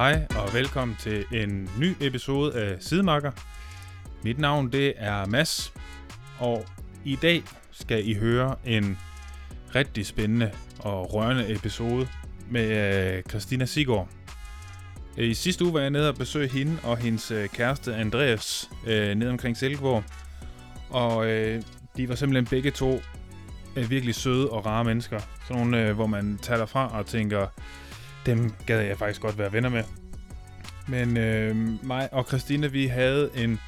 Hej og velkommen til en ny episode af Sidemarker. Mit navn det er Mads, og i dag skal I høre en rigtig spændende og rørende episode med øh, Christina Sigård. I sidste uge var jeg nede og besøge hende og hendes øh, kæreste Andreas øh, nede omkring Silkeborg. Og øh, de var simpelthen begge to øh, virkelig søde og rare mennesker. Sådan nogle, øh, hvor man tager fra og tænker, dem gad jeg faktisk godt være venner med. Men øh, mig og Christina, vi havde en,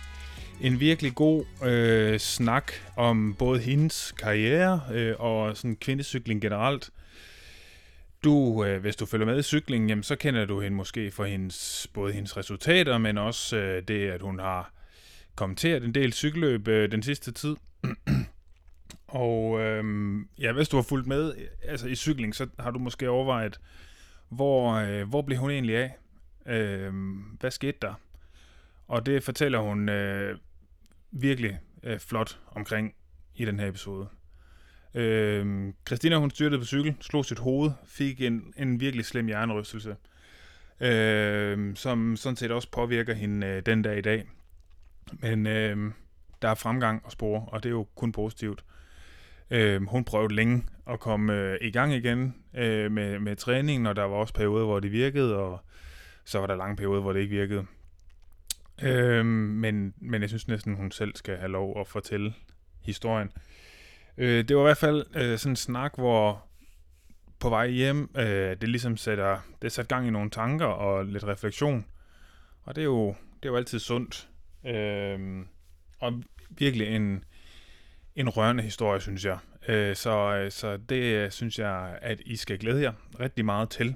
en virkelig god øh, snak om både hendes karriere øh, og sådan kvindecykling generelt. Du, øh, hvis du følger med i cyklingen, jamen, så kender du hende måske for hendes, både hendes resultater, men også øh, det, at hun har kommenteret en del cykelløb øh, den sidste tid. og øh, ja, hvis du har fulgt med altså i cykling, så har du måske overvejet, hvor, øh, hvor blev hun egentlig af? Øh, hvad skete der? Og det fortæller hun øh, virkelig øh, flot omkring i den her episode. Øh, Christina hun styrtede på cykel, slog sit hoved, fik en, en virkelig slem hjernerystelse, øh, som sådan set også påvirker hende øh, den dag i dag. Men øh, der er fremgang og spore, og det er jo kun positivt. Øh, Øh, hun prøvede længe at komme øh, i gang igen øh, med, med træningen, og der var også perioder, hvor det virkede, og så var der lange perioder, hvor det ikke virkede. Øh, men, men jeg synes næsten, hun selv skal have lov at fortælle historien. Øh, det var i hvert fald øh, sådan en snak, hvor på vej hjem, øh, det ligesom sætter, det sat gang i nogle tanker og lidt refleksion. Og det er jo, det er jo altid sundt. Øh, og virkelig en, en rørende historie, synes jeg. Øh, så, øh, så det øh, synes jeg, at I skal glæde jer rigtig meget til.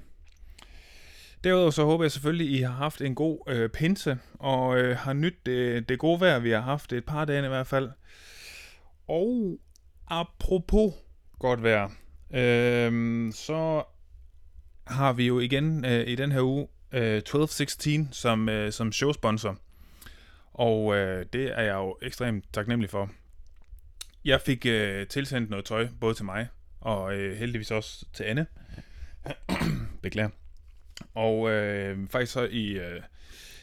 Derudover så håber jeg selvfølgelig, at I har haft en god øh, pinse, og øh, har nydt det, det gode vejr, vi har haft et par dage i hvert fald. Og apropos godt vejr, øh, så har vi jo igen øh, i den her uge øh, 1216 som, øh, som showsponsor. Og øh, det er jeg jo ekstremt taknemmelig for. Jeg fik øh, tilsendt noget tøj, både til mig og øh, heldigvis også til Anne. Beklager. Og øh, faktisk så i, øh,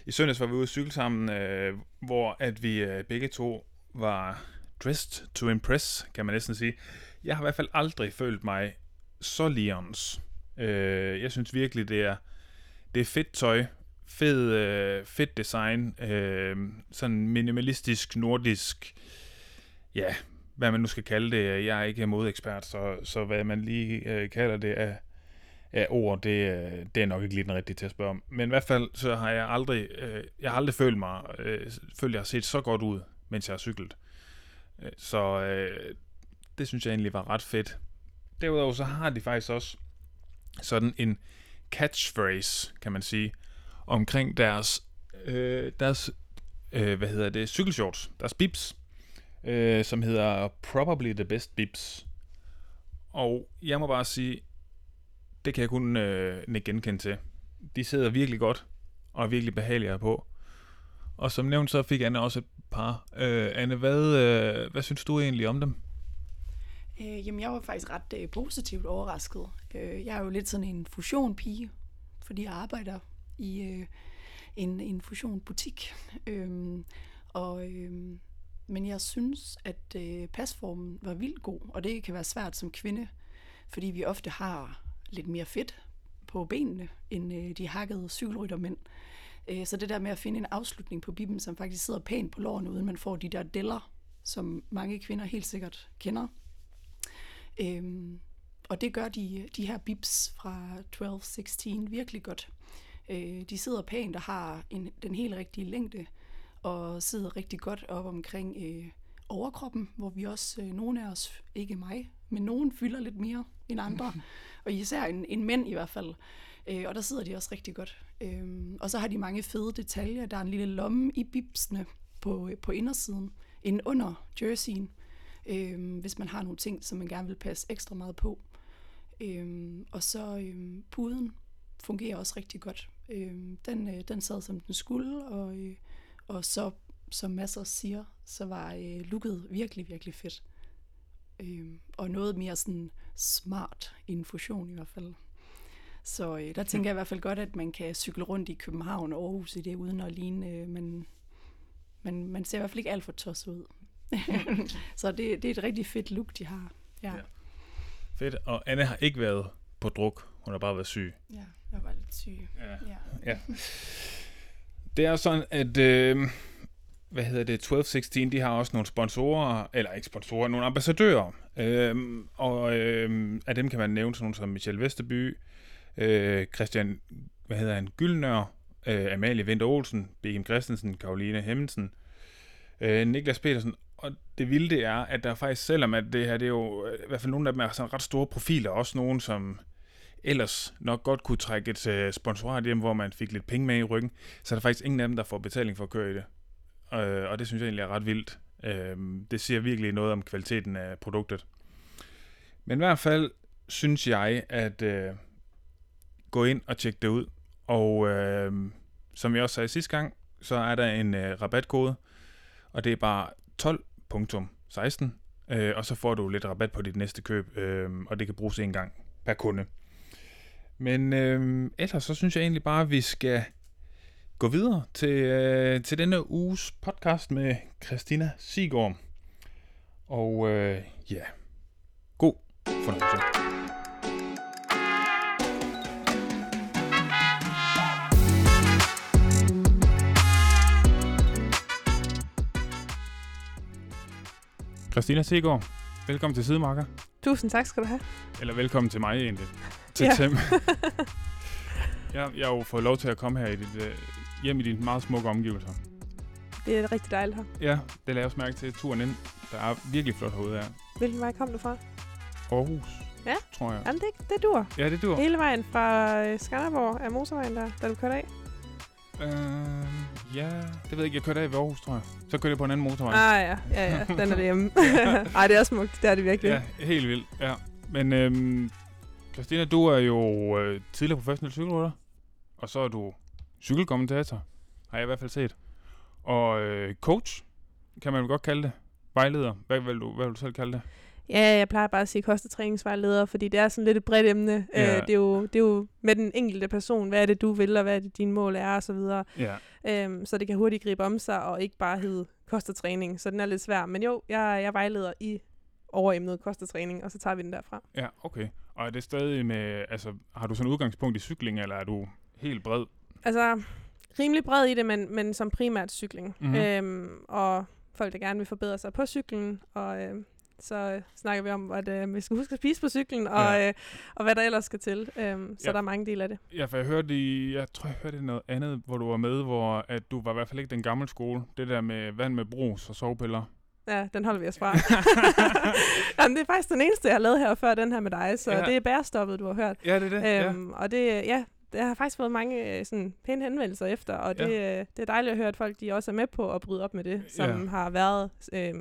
i søndags var vi ude at cykle sammen, øh, hvor at vi øh, begge to var dressed to impress, kan man næsten sige. Jeg har i hvert fald aldrig følt mig så Leons. Øh, jeg synes virkelig, det er, det er fedt tøj, fed, øh, fedt design, øh, sådan minimalistisk, nordisk, ja, hvad man nu skal kalde det. Jeg er ikke modekspert, så, så hvad man lige øh, kalder det af, af ord, det, øh, det er nok ikke lige den rigtige til at spørge om. Men i hvert fald, så har jeg aldrig, øh, jeg har aldrig følt mig, øh, følt, jeg har set så godt ud, mens jeg har cyklet. Øh, så øh, det synes jeg egentlig var ret fedt. Derudover så har de faktisk også sådan en catchphrase, kan man sige, omkring deres, øh, deres øh, hvad hedder det, cykelshorts, deres bips øh, som hedder Probably the Best Bips. Og jeg må bare sige, det kan jeg kun øh, genkende til. De sidder virkelig godt, og er virkelig behagelige på. Og som nævnt, så fik Anne også et par. Øh, Anne, hvad, øh, hvad synes du egentlig om dem? Øh, jamen, jeg var faktisk ret øh, positivt overrasket. Øh, jeg er jo lidt sådan en fusionpige, fordi jeg arbejder i øh, en, en fusionbutik. Øh, og øh, men jeg synes, at øh, pasformen var vildt god, og det kan være svært som kvinde, fordi vi ofte har lidt mere fedt på benene, end øh, de hakkede cykelryttermænd. Øh, så det der med at finde en afslutning på bibben, som faktisk sidder pænt på lårene, uden man får de der deller, som mange kvinder helt sikkert kender. Øh, og det gør de, de her bibs fra 12-16 virkelig godt. Øh, de sidder pænt og har en, den helt rigtige længde, og sidder rigtig godt op omkring øh, overkroppen, hvor vi også, øh, nogle af os, ikke mig, men nogen fylder lidt mere end andre, og især en, en mænd i hvert fald. Øh, og der sidder de også rigtig godt. Øh, og så har de mange fede detaljer. Der er en lille lomme i bibsene på, på indersiden, inden under jerseyen, øh, hvis man har nogle ting, som man gerne vil passe ekstra meget på. Øh, og så øh, puden fungerer også rigtig godt. Øh, den, øh, den sad som den skulle, og øh, og så, som masser siger, så var øh, looket virkelig, virkelig fedt. Øh, og noget mere sådan smart infusion i hvert fald. Så øh, der tænker jeg i hvert fald godt, at man kan cykle rundt i København og Aarhus i det, uden at ligne, øh, men, men man ser i hvert fald ikke alt for tosset ud. så det, det er et rigtig fedt look, de har. Ja. Ja. Fedt. Og Anne har ikke været på druk. Hun har bare været syg. ja, jeg var lidt syg. Ja. Ja. Ja. Det er sådan, at... Øh, hvad hedder det? 1216, de har også nogle sponsorer, eller ikke sponsorer, nogle ambassadører. Øh, og øh, af dem kan man nævne sådan nogle som Michel Vesterby, øh, Christian, hvad hedder han, Gyldnør, øh, Amalie Vinter Olsen, B.M. Christensen, Karoline Hemmensen, øh, Niklas Petersen. Og det vilde det er, at der faktisk, selvom at det her, det er jo, øh, i hvert fald nogle af dem er sådan ret store profiler, også nogen, som ellers nok godt kunne trække et øh, sponsorat hjem, hvor man fik lidt penge med i ryggen, så er der faktisk ingen af dem, der får betaling for at køre i det. Øh, og det synes jeg egentlig er ret vildt. Øh, det siger virkelig noget om kvaliteten af produktet. Men i hvert fald synes jeg, at øh, gå ind og tjekke det ud. Og øh, som jeg også sagde sidste gang, så er der en øh, rabatkode, og det er bare 12.16, øh, og så får du lidt rabat på dit næste køb, øh, og det kan bruges en gang per kunde. Men øh, ellers så synes jeg egentlig bare, at vi skal gå videre til, øh, til denne uges podcast med Christina Sigård. Og øh, ja, god fornøjelse. Christina Sigård, velkommen til Sidemarker. Tusind tak skal du have. Eller velkommen til mig egentlig. Til Ja. Tim. jeg, jeg har jo fået lov til at komme her i dit, øh, hjem i dine meget smukke omgivelser. Det er rigtig dejligt her. Ja, det lader jeg også mærke til turen ind. Der er virkelig flot herude her. Hvilken vej kom du fra? Aarhus, Ja. tror jeg. Jamen, det, det dur. Ja, det dur. Hele vejen fra øh, Skanderborg af motorvejen der, da du kørte af. Øh, ja, det ved jeg ikke. Jeg kørte af ved Aarhus, tror jeg. Så kørte jeg på en anden motorvej. Ah ja, ja, ja. Den er derhjemme. Ej, det er smukt. Det er det virkelig. Ja, helt vildt. Ja. Men øhm, Christina, du er jo øh, tidligere professionel cykelrytter. Og så er du cykelkommentator, har jeg i hvert fald set. Og øh, coach, kan man vel godt kalde det. Vejleder. Hvad vil du, hvad vil du selv kalde det? Ja, jeg plejer bare at sige kostetræningsvejleder, fordi det er sådan lidt et bredt emne. Ja. Øh, det, er jo, det er jo med den enkelte person, hvad er det, du vil, og hvad er det, dine mål er, og så videre. Ja. Øhm, så det kan hurtigt gribe om sig, og ikke bare hedde kostetræning. Så den er lidt svær. Men jo, jeg, jeg vejleder i overemnet kostetræning, og så tager vi den derfra. Ja, okay. Og er det stadig med, altså, har du sådan udgangspunkt i cykling, eller er du helt bred? Altså, rimelig bred i det, men, men som primært cykling. Mhm. Mm-hmm. Øhm, og folk, der gerne vil forbedre sig på cyklen, og øh, så øh, snakker vi om, at øh, vi skal huske at spise på cyklen, og, Ja. øh, og hvad der ellers skal til. Øhm, så Ja. der er mange dele af det. Ja, for jeg hørte i, jeg tror, jeg hørte noget andet, hvor du var med, hvor at du var i hvert fald ikke den gamle skole. Det der med vand med brus og sovepiller. Ja, den holder vi os fra. Jamen, det er faktisk den eneste, jeg har lavet her før den her med dig, så Ja. ja. det er bærestoppet, du har hørt. Ja, det er det. ja. Øhm, og det, ja, det har faktisk fået mange øh, sådan, pæne henvendelser efter, og det, ja. det er dejligt at høre, at folk de også er med på at bryde op med det, som Ja. har været, øh,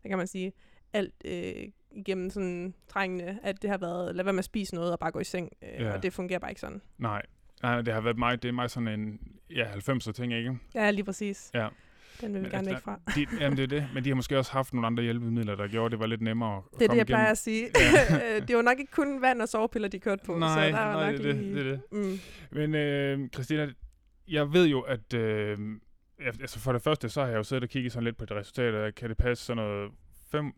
hvad kan man sige, alt øh, igennem sådan trængende, at det har været, lad være med at spise noget og bare gå i seng, øh, Ja. og det fungerer bare ikke sådan. Nej. Nej, det har været mig, det er mig sådan en ja, 90'er ting, ikke? Ja, lige præcis. Ja. Den vil vi Men gerne altså, væk fra. De, jamen, det er det. Men de har måske også haft nogle andre hjælpemidler, der gjorde, at det var lidt nemmere at Det er det, jeg plejer igennem. at sige. Ja. det var nok ikke kun vand og sovepiller, de kørte på. Nej, så der var nej nok det, er det, lige... det er det. Mm. Men øh, Christina, jeg ved jo, at øh, altså for det første, så har jeg jo siddet og kigget sådan lidt på det resultat. Kan det passe sådan noget fem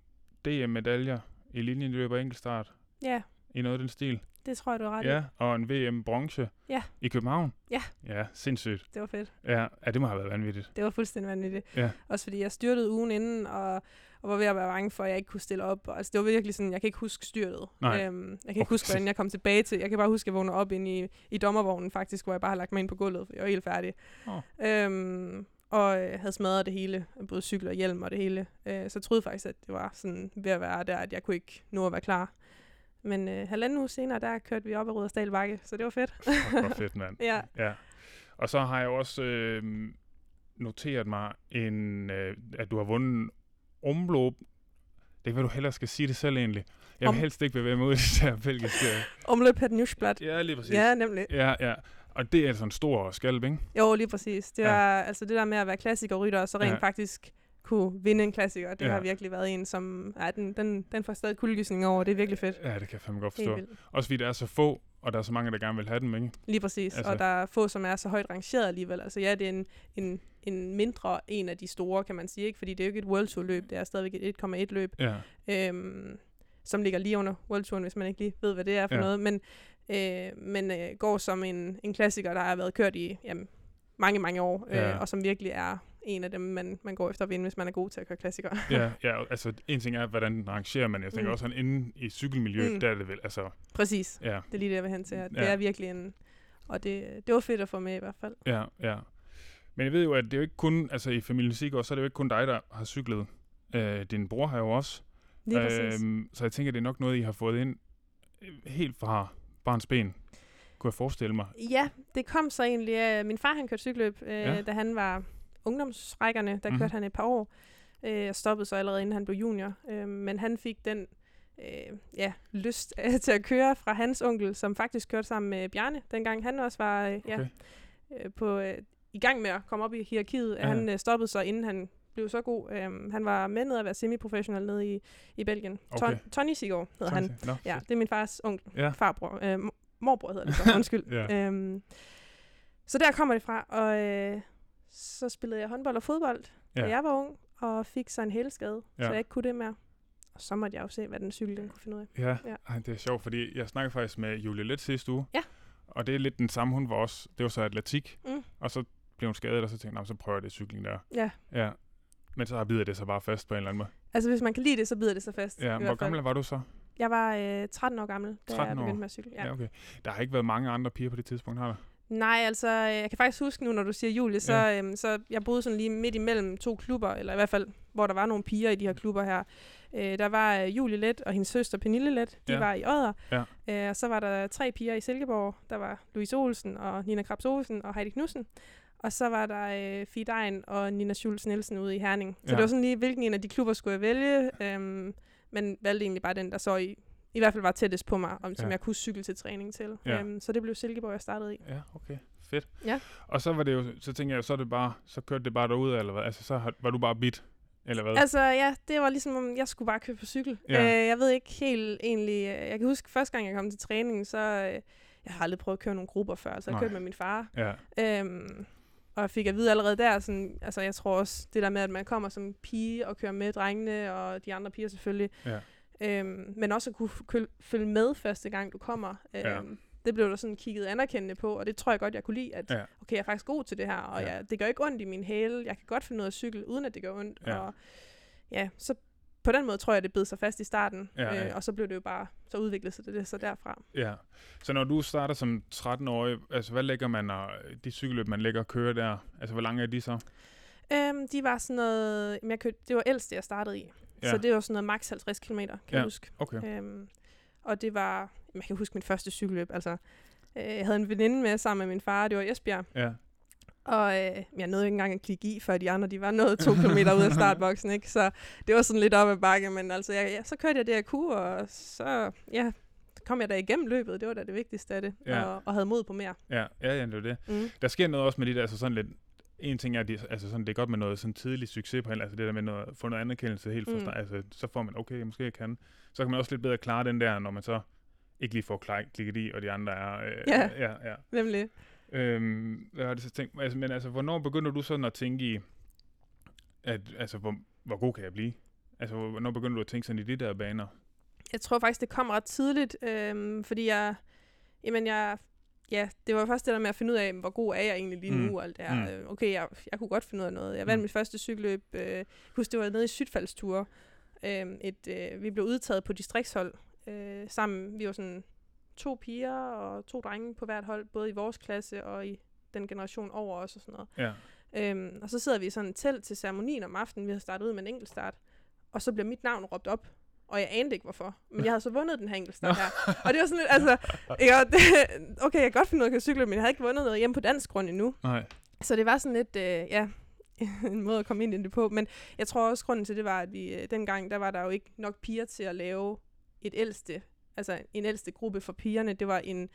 DM-medaljer i linjeløb og enkeltstart Ja, i noget af den stil? Det tror jeg, du har ret i. Ja, og en VM-bronze Ja. i København? Ja. Ja, sindssygt. Det var fedt. Ja, ja, det må have været vanvittigt. Det var fuldstændig vanvittigt. Ja. Også fordi jeg styrtede ugen inden, og, og var ved at være bange for, at jeg ikke kunne stille op. Altså, det var virkelig sådan, jeg kan ikke huske styrtet. Nej. Øhm, jeg kan ikke Okay. huske, hvordan jeg kom tilbage til. Jeg kan bare huske, at jeg vågnede op inde i, i dommervognen faktisk, hvor jeg bare har lagt mig ind på gulvet, for jeg var helt færdig. Åh. Øhm, og øh, havde smadret det hele, både cykel og hjelm og det hele. Øh, så jeg troede faktisk, at det var sådan ved at være der, at jeg kunne ikke nå at være klar. Men øh, halvanden uge senere, der kørte vi op ad Rudersdal Bakke, så det var fedt. Fuck, hvor fedt, mand. ja. Ja. Og så har jeg også øh, noteret mig, en, øh, at du har vundet en omlop. Det kan være, du hellere skal sige det selv egentlig. Jeg vil Om- helst ikke bevæge mig ud i det der belgiske. Omløb på Newsblad. Ja, lige præcis. Ja, nemlig. Ja, ja. Og det er altså en stor skalp, ikke? Jo, lige præcis. Det Ja. var altså det der med at være klassikerrytter, og så rent Ja. ja. faktisk kunne vinde en klassiker. Det Ja. har virkelig været en, som... Ja, den, den, den får stadig kuldegysning over. Det er virkelig fedt. Ja, det kan jeg fandme godt forstå. Også fordi der er så få, og der er så mange, der gerne vil have dem, ikke? Lige præcis. Altså-. Og der er få, som er så højt rangeret alligevel. Altså ja, det er en, en, en mindre en af de store, kan man sige. ikke, Fordi det er jo ikke et World Tour løb, det er stadigvæk et 1,1 løb, Ja, øhm, som ligger lige under World Touren, hvis man ikke lige ved, hvad det er for ja. noget. Men, øh, men øh, går som en, en klassiker, der har været kørt i jamen, mange, mange år, øh, Ja. og som virkelig er en af dem, man, man går efter at vinde, hvis man er god til at køre klassikere. ja, ja, altså en ting er, hvordan rangerer man. Jeg tænker Mm. også sådan inde i cykelmiljøet, Mm. der er det vel, altså, Præcis. ja, Det er lige det, jeg vil hen til. At Ja. Det er virkelig en... Og det, det var fedt at få med i hvert fald. ja, ja. Men jeg ved jo, at det er jo ikke kun, altså i familien Sigurd, så er det jo ikke kun dig, der har cyklet. Øh, din bror har jo også. Lige præcis. Øhm, så jeg tænker, det er nok noget, I har fået ind øh, helt fra barns ben, kunne jeg forestille mig. Ja, det kom så egentlig af, min far han kørte cykelløb, øh, Ja. ja. da han var ungdomsrækkerne, der mm-hmm. kørte han et par år, øh, og stoppede så allerede inden han blev junior. Øh, men han fik den øh, ja, lyst øh, til at køre fra hans onkel, som faktisk kørte sammen med Bjarne, dengang han også var øh, ja, Okay. øh, på, øh, i gang med at komme op i hierarkiet. Ja. Ja. Han øh, stoppede så, inden han blev så god. Øh, han var med ned at være semiprofessionel nede i, i Belgien. Okay. Ton, Tony Sigård hedder han. Nå, Ja, det er min fars onkel. Ja. Farbror. Øh, morbror hedder det så, undskyld. Ja. øhm, så der kommer det fra, og øh, så spillede jeg håndbold og fodbold, ja. Da jeg var ung, og fik så en hælskade, ja. Så jeg ikke kunne det mere. Og så måtte jeg jo se, hvad den cykel den kunne finde ud af. Ja, Ja. Ej, det er sjovt, fordi jeg snakkede faktisk med Julie lidt sidste uge. Ja. Og det er lidt den samme, hun var også. Det var så atletik. Mm. Og så blev hun skadet, og så tænkte jeg, "Nå, så prøver jeg det cykling der. Ja, Ja. Men så bider det sig bare fast på en eller anden måde. altså hvis man kan lide det, så bider det sig fast. Ja, hvor gammel var du så? Jeg var øh, 13 år gammel, da 13 jeg år? begyndte med at cykle. Ja. Ja. okay. Der har ikke været mange andre piger på det tidspunkt, har der? Nej, altså, øh, jeg kan faktisk huske nu, når du siger Julie, så, Ja. øhm, så jeg boede sådan lige midt imellem to klubber, eller i hvert fald, hvor der var nogle piger i de her klubber her. Øh, der var øh, Julie Let og hendes søster Pernille Let, de Ja. var i Odder. Ja. Øh, og så var der tre piger i Silkeborg. Der var Louise Olsen og Nina Krabs Olsen og Heidi Knudsen. Og så var der øh, Fie Dein og Nina Schultz Nielsen ude i Herning. Så Ja. det var sådan lige, hvilken en af de klubber skulle jeg vælge. Øhm, men valgte egentlig bare den, der så i, i hvert fald var tættest på mig, om, som Ja. jeg kunne cykle til træning til. Ja. Øhm, så det blev Silkeborg, jeg startede i. Ja, okay. Fedt. Ja. Og så var det jo, så tænker jeg, så er det bare, så kørte det bare derud, eller hvad? Altså, så var du bare bit, eller hvad? Altså ja, det var ligesom, om jeg skulle bare køre på cykel. Ja. Øh, jeg ved ikke helt egentlig, øh, jeg kan huske første gang, jeg kom til træning, så øh, jeg har aldrig prøvet at køre nogle grupper før, så jeg kørte med min far. Ja, Øhm, og jeg fik at vide allerede der, sådan, altså jeg tror også, det der med, at man kommer som pige og kører med drengene, og de andre piger selvfølgelig, ja. Øhm, men også at kunne køl- følge med første gang, du kommer. Øhm, Ja. Det blev der sådan kigget anerkendende på, og det tror jeg godt, jeg kunne lide, at Ja. okay, jeg er faktisk god til det her, og Ja. jeg, det gør ikke ondt i min hæle, jeg kan godt finde ud af at cykle, uden at det gør ondt. Ja. Og ja, så på den måde tror jeg, det bed sig fast i starten, Ja, ja. Øh, og så blev det jo bare, så udviklede sig det, det så derfra. Ja. Så når du starter som 13-årig, altså hvad lægger man, og de cykelløb, man lægger og kører der, altså hvor lange er de så? Øhm, de var sådan noget, jeg kørte, det var ældste, jeg startede i, Ja. så det var sådan noget maks 50 km, kan Ja. jeg huske. Okay. Øhm, og det var, jeg kan huske min første cykelløb, altså, øh, jeg havde en veninde med sammen med min far, det var Esbjerg, Ja. Og øh, jeg nåede ikke engang at klikke i, før de andre de var nået to kilometer ud af startboksen. Ikke? Så det var sådan lidt op ad bakke, men altså, jeg, ja, så kørte jeg det, jeg kunne, og så ja, kom jeg da igennem løbet. Det var da det vigtigste af det, Ja. og, og havde mod på mere. Ja, ja, ja, det er det. Mm. Der sker noget også med de der, altså sådan lidt, en ting er, at de, altså sådan, det er godt med noget sådan tidlig succes på altså det der med noget, få noget anerkendelse helt fra Mm. start, altså så får man, okay, måske jeg kan. Så kan man også lidt bedre klare den der, når man så ikke lige får klar, klikket i, og de andre er... Øh, Ja. ja, ja. Nemlig. Øhm, hvad har det så tænkt? Altså, men altså, hvornår begynder du sådan at tænke i, at, altså, hvor, hvor god kan jeg blive? Altså, hvor- hvornår begynder du at tænke sådan i de der baner? Jeg tror faktisk, det kom ret tidligt, øhm, fordi jeg, jamen jeg, ja, det var først det der med at finde ud af, hvor god er jeg egentlig lige Mm. nu, og alt det her. Mm. Mm. Okay, jeg, jeg kunne godt finde ud af noget. Jeg vandt Mm. mit første cykelløb, øh, husker, det var nede i Sydfaldsture. Øhm, et, øh, vi blev udtaget på distriktshold øh, sammen. Vi var sådan to piger og to drenge på hvert hold, både i vores klasse og i den generation over os og sådan noget. Ja, Øhm, og så sidder vi i sådan telt til ceremonien om aftenen. Vi havde startet ud med en enkeltstart. Og så bliver mit navn råbt op. Og jeg anede ikke, hvorfor. Men jeg havde så vundet den her enkeltstart her. Og det var sådan lidt, altså... Det, okay, jeg kan godt finde ud af at cykle, men jeg havde ikke vundet noget hjemme på dansk grund endnu. nej. Så det var sådan lidt, øh, ja, en måde at komme ind i det på. Men jeg tror også, grunden til det var, at vi øh, dengang, der var der jo ikke nok piger til at lave et ældste, altså en ældste gruppe for pigerne. Det var en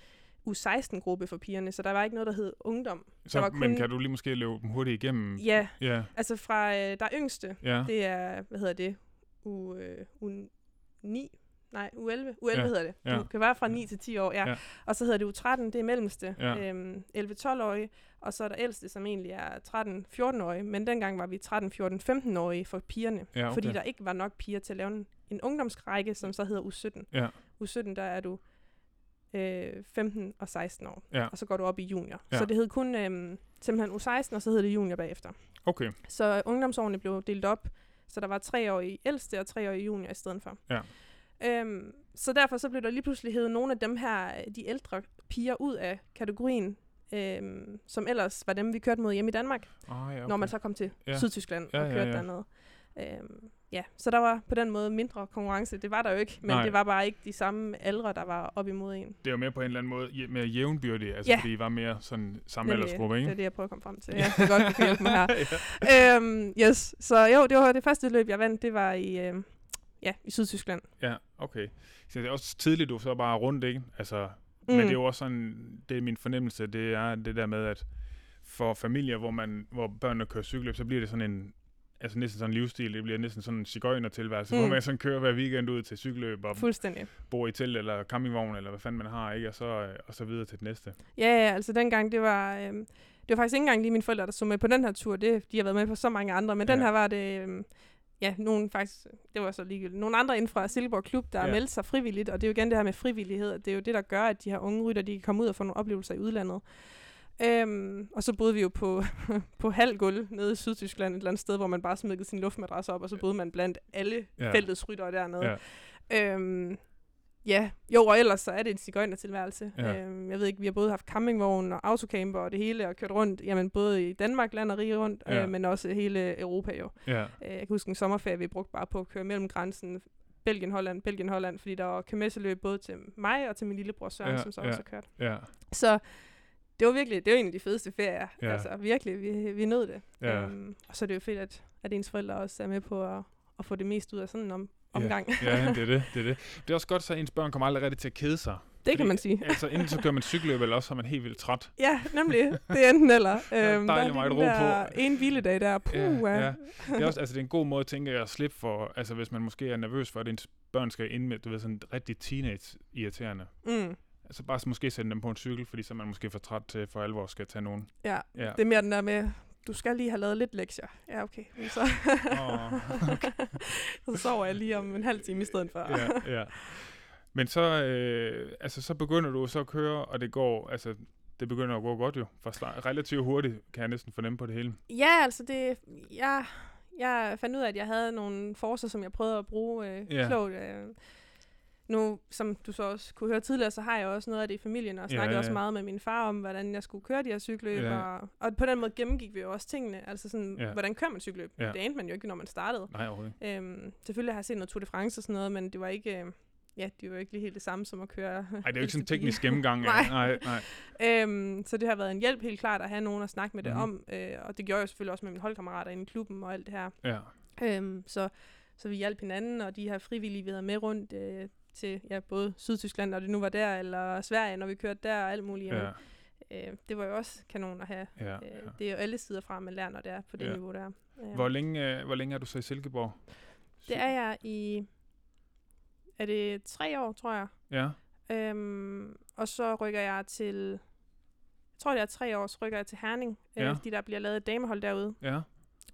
U16-gruppe for pigerne, så der var ikke noget, der hed ungdom. Så, der var men kun- kan du lige måske løbe dem hurtigt igennem? Ja, Ja, altså fra øh, der yngste, ja. det er, hvad hedder det, u, øh, u 9, nej, U11, U11 Ja, hedder det. ja. Du kan være fra 9 til 10 år, ja. Ja. ja. Og så hedder det U13, det er mellemste, Ja. øhm, 11-12-årige, og så er der ældste, som egentlig er 13-14-årige, men dengang var vi 13-14-15-årige for pigerne, Ja, okay. fordi der ikke var nok piger til at lave en, en ungdomsrække, som så hedder U17. Ja. U17, der er du øh, 15 og 16 år, Ja. og så går du op i junior. Ja. Så det hed kun øhm, simpelthen U16, og så hed det junior bagefter. Okay, Så ungdomsårene blev delt op, så der var tre år i ældste og tre år i junior i stedet for. Ja. Øhm, så derfor så blev der lige pludselig hævet nogle af dem her, de ældre piger ud af kategorien, øhm, som ellers var dem, vi kørte mod hjemme i Danmark, ah, ja, okay. når man så kom til Ja. ja. Sydtyskland Ja, og ja, kørte ja. dernede. Øhm, ja, så der var på den måde mindre konkurrence. Det var der jo ikke, men Nej. Det var bare ikke de samme aldre, der var op imod en. Det jo mere på en eller anden måde mere jævnbyrdigt, altså Ja. fordi I var mere sådan samme Nemlig, aldersgruppe, Det ikke? er det, jeg prøver at komme frem til. Ja, det godt, kan hjælpe mig her. øhm, yes, så jo, det var det første løb, jeg vandt, det var i, øhm, ja, i Sydtyskland. Ja, okay. Så det er også tidligt, du så bare rundt, ikke? Altså, mm. men det er jo også sådan, det er min fornemmelse, det er det der med, at for familier, hvor, man, hvor børnene kører cykelløb, så bliver det sådan en, altså næsten sådan en livsstil, det bliver næsten sådan en cigøjner-tilværelse, mm. hvor man sådan kører hver weekend ud til cykelløb og Fuldstændig. bor i telt eller campingvogn, eller hvad fanden man har, ikke? Og så, øh, og så videre til det næste. Ja, ja, altså dengang, det var, øhm, det var faktisk ikke engang lige mine forældre, der så med på den her tur. Det, de har været med på så mange andre, men ja. den her var det, øhm, ja, nogen faktisk, det var så ligegyldigt, nogle andre inden fra Silkeborg Klub, der Ja. meldte sig frivilligt, og det er jo igen det her med frivillighed, det er jo det, der gør, at de her unge rytter, de kan komme ud og få nogle oplevelser i udlandet. Øhm, og så boede vi jo på, på halv gulv nede i Sydtyskland, et eller andet sted, hvor man bare smidte sin luftmadras op, og så boede man blandt alle Ja. feltets ryttere dernede. Ja. Øhm, ja, jo, og ellers så er det en cigøjnertilværelse. Ja. Øhm, jeg ved ikke, vi har både haft campingvogn og autocamper og det hele, og kørt rundt, jamen både i Danmark, land og rige rundt, Ja. øh, men også hele Europa jo. Ja, Øh, jeg kan huske en sommerferie, vi brugte bare på at køre mellem grænsen Belgien, Holland, Belgien, Holland, fordi der var kørmesseløb både til mig og til min lillebror Søren, ja, som så ja. også har kørt. ja, Så det var virkelig, det var en af de fedeste ferier. Ja. Ja. Altså virkelig, vi, vi nød det. Ja. Øhm, og så er det jo fedt, at, at ens forældre også er med på at, at få det mest ud af sådan en om, omgang. ja, det er det, det er det. Det er også godt, så ens børn kommer aldrig rigtig til at kede sig. det kan man sige. Altså, enten så kører man cykelløb, eller også så er man helt vildt træt. Ja, nemlig. Det er enten eller. er Øhm, dejligt der er meget ro på. En hviledag der. Puh, Ja, ja, ja. Det er også, altså, det er en god måde, tænker jeg, at slippe for, altså hvis man måske er nervøs for, at ens børn skal ind med, du ved, sådan rigtig teenage-irriterende. Mm, Altså bare måske sætte dem på en cykel, fordi så er man måske for træt til for alvor skal tage nogen. ja. Ja. Det er mere den der med, du skal lige have lavet lidt lektier. Ja, okay. Så, Åh, så sover jeg lige om en halv time i stedet for. ja, ja. Men så, øh, altså, så begynder du så at køre, og det går, altså, det begynder at gå godt jo. For start, relativt hurtigt kan jeg næsten fornemme på det hele. Ja, altså det... Jeg, jeg fandt ud af, at jeg havde nogle forser, som jeg prøvede at bruge øh, Ja. klogt. Øh. Nu, som du så også kunne høre tidligere, så har jeg også noget af det i familien, og Ja, snakkede ja, også ja. meget med min far om, hvordan jeg skulle køre de her cykelløb. Ja. Og, og på den måde gennemgik vi jo også tingene. Altså sådan, Ja. ja. hvordan kører man cykelløb? Ja. Det anede man jo ikke, når man startede. Nej, overhovedet. Øhm, selvfølgelig har jeg set noget Tour de France og sådan noget, men det var ikke... Øh, ja, det var jo ikke lige helt det samme som at køre... Nej, det er jo ikke sådan en teknisk gennemgang. Nej. nej, nej. Øhm, så det har været en hjælp helt klart at have nogen at snakke med det Mhm. om, øh, og det gjorde jeg selvfølgelig også med mine holdkammerater inde i klubben og alt det her. Ja, Øhm, så, så vi hjalp hinanden, og de her frivillige, vi havde med rundt øh, til ja, både Sydtyskland, når det nu var der, eller Sverige, når vi kørte der, og alt muligt. ja, Øh, det var jo også kanon at have. ja, Øh, ja. det er jo alle sider fra, man lærer, når det er på det Ja. niveau, der er. Øh, Hvor længe, øh, hvor længe er du så i Silkeborg? Det er jeg i... Er det tre år, tror jeg? Ja, Øhm, og så rykker jeg til... Jeg tror, det er tre år, så rykker jeg til Herning, øh, Ja. fordi der bliver lavet et damehold derude. ja,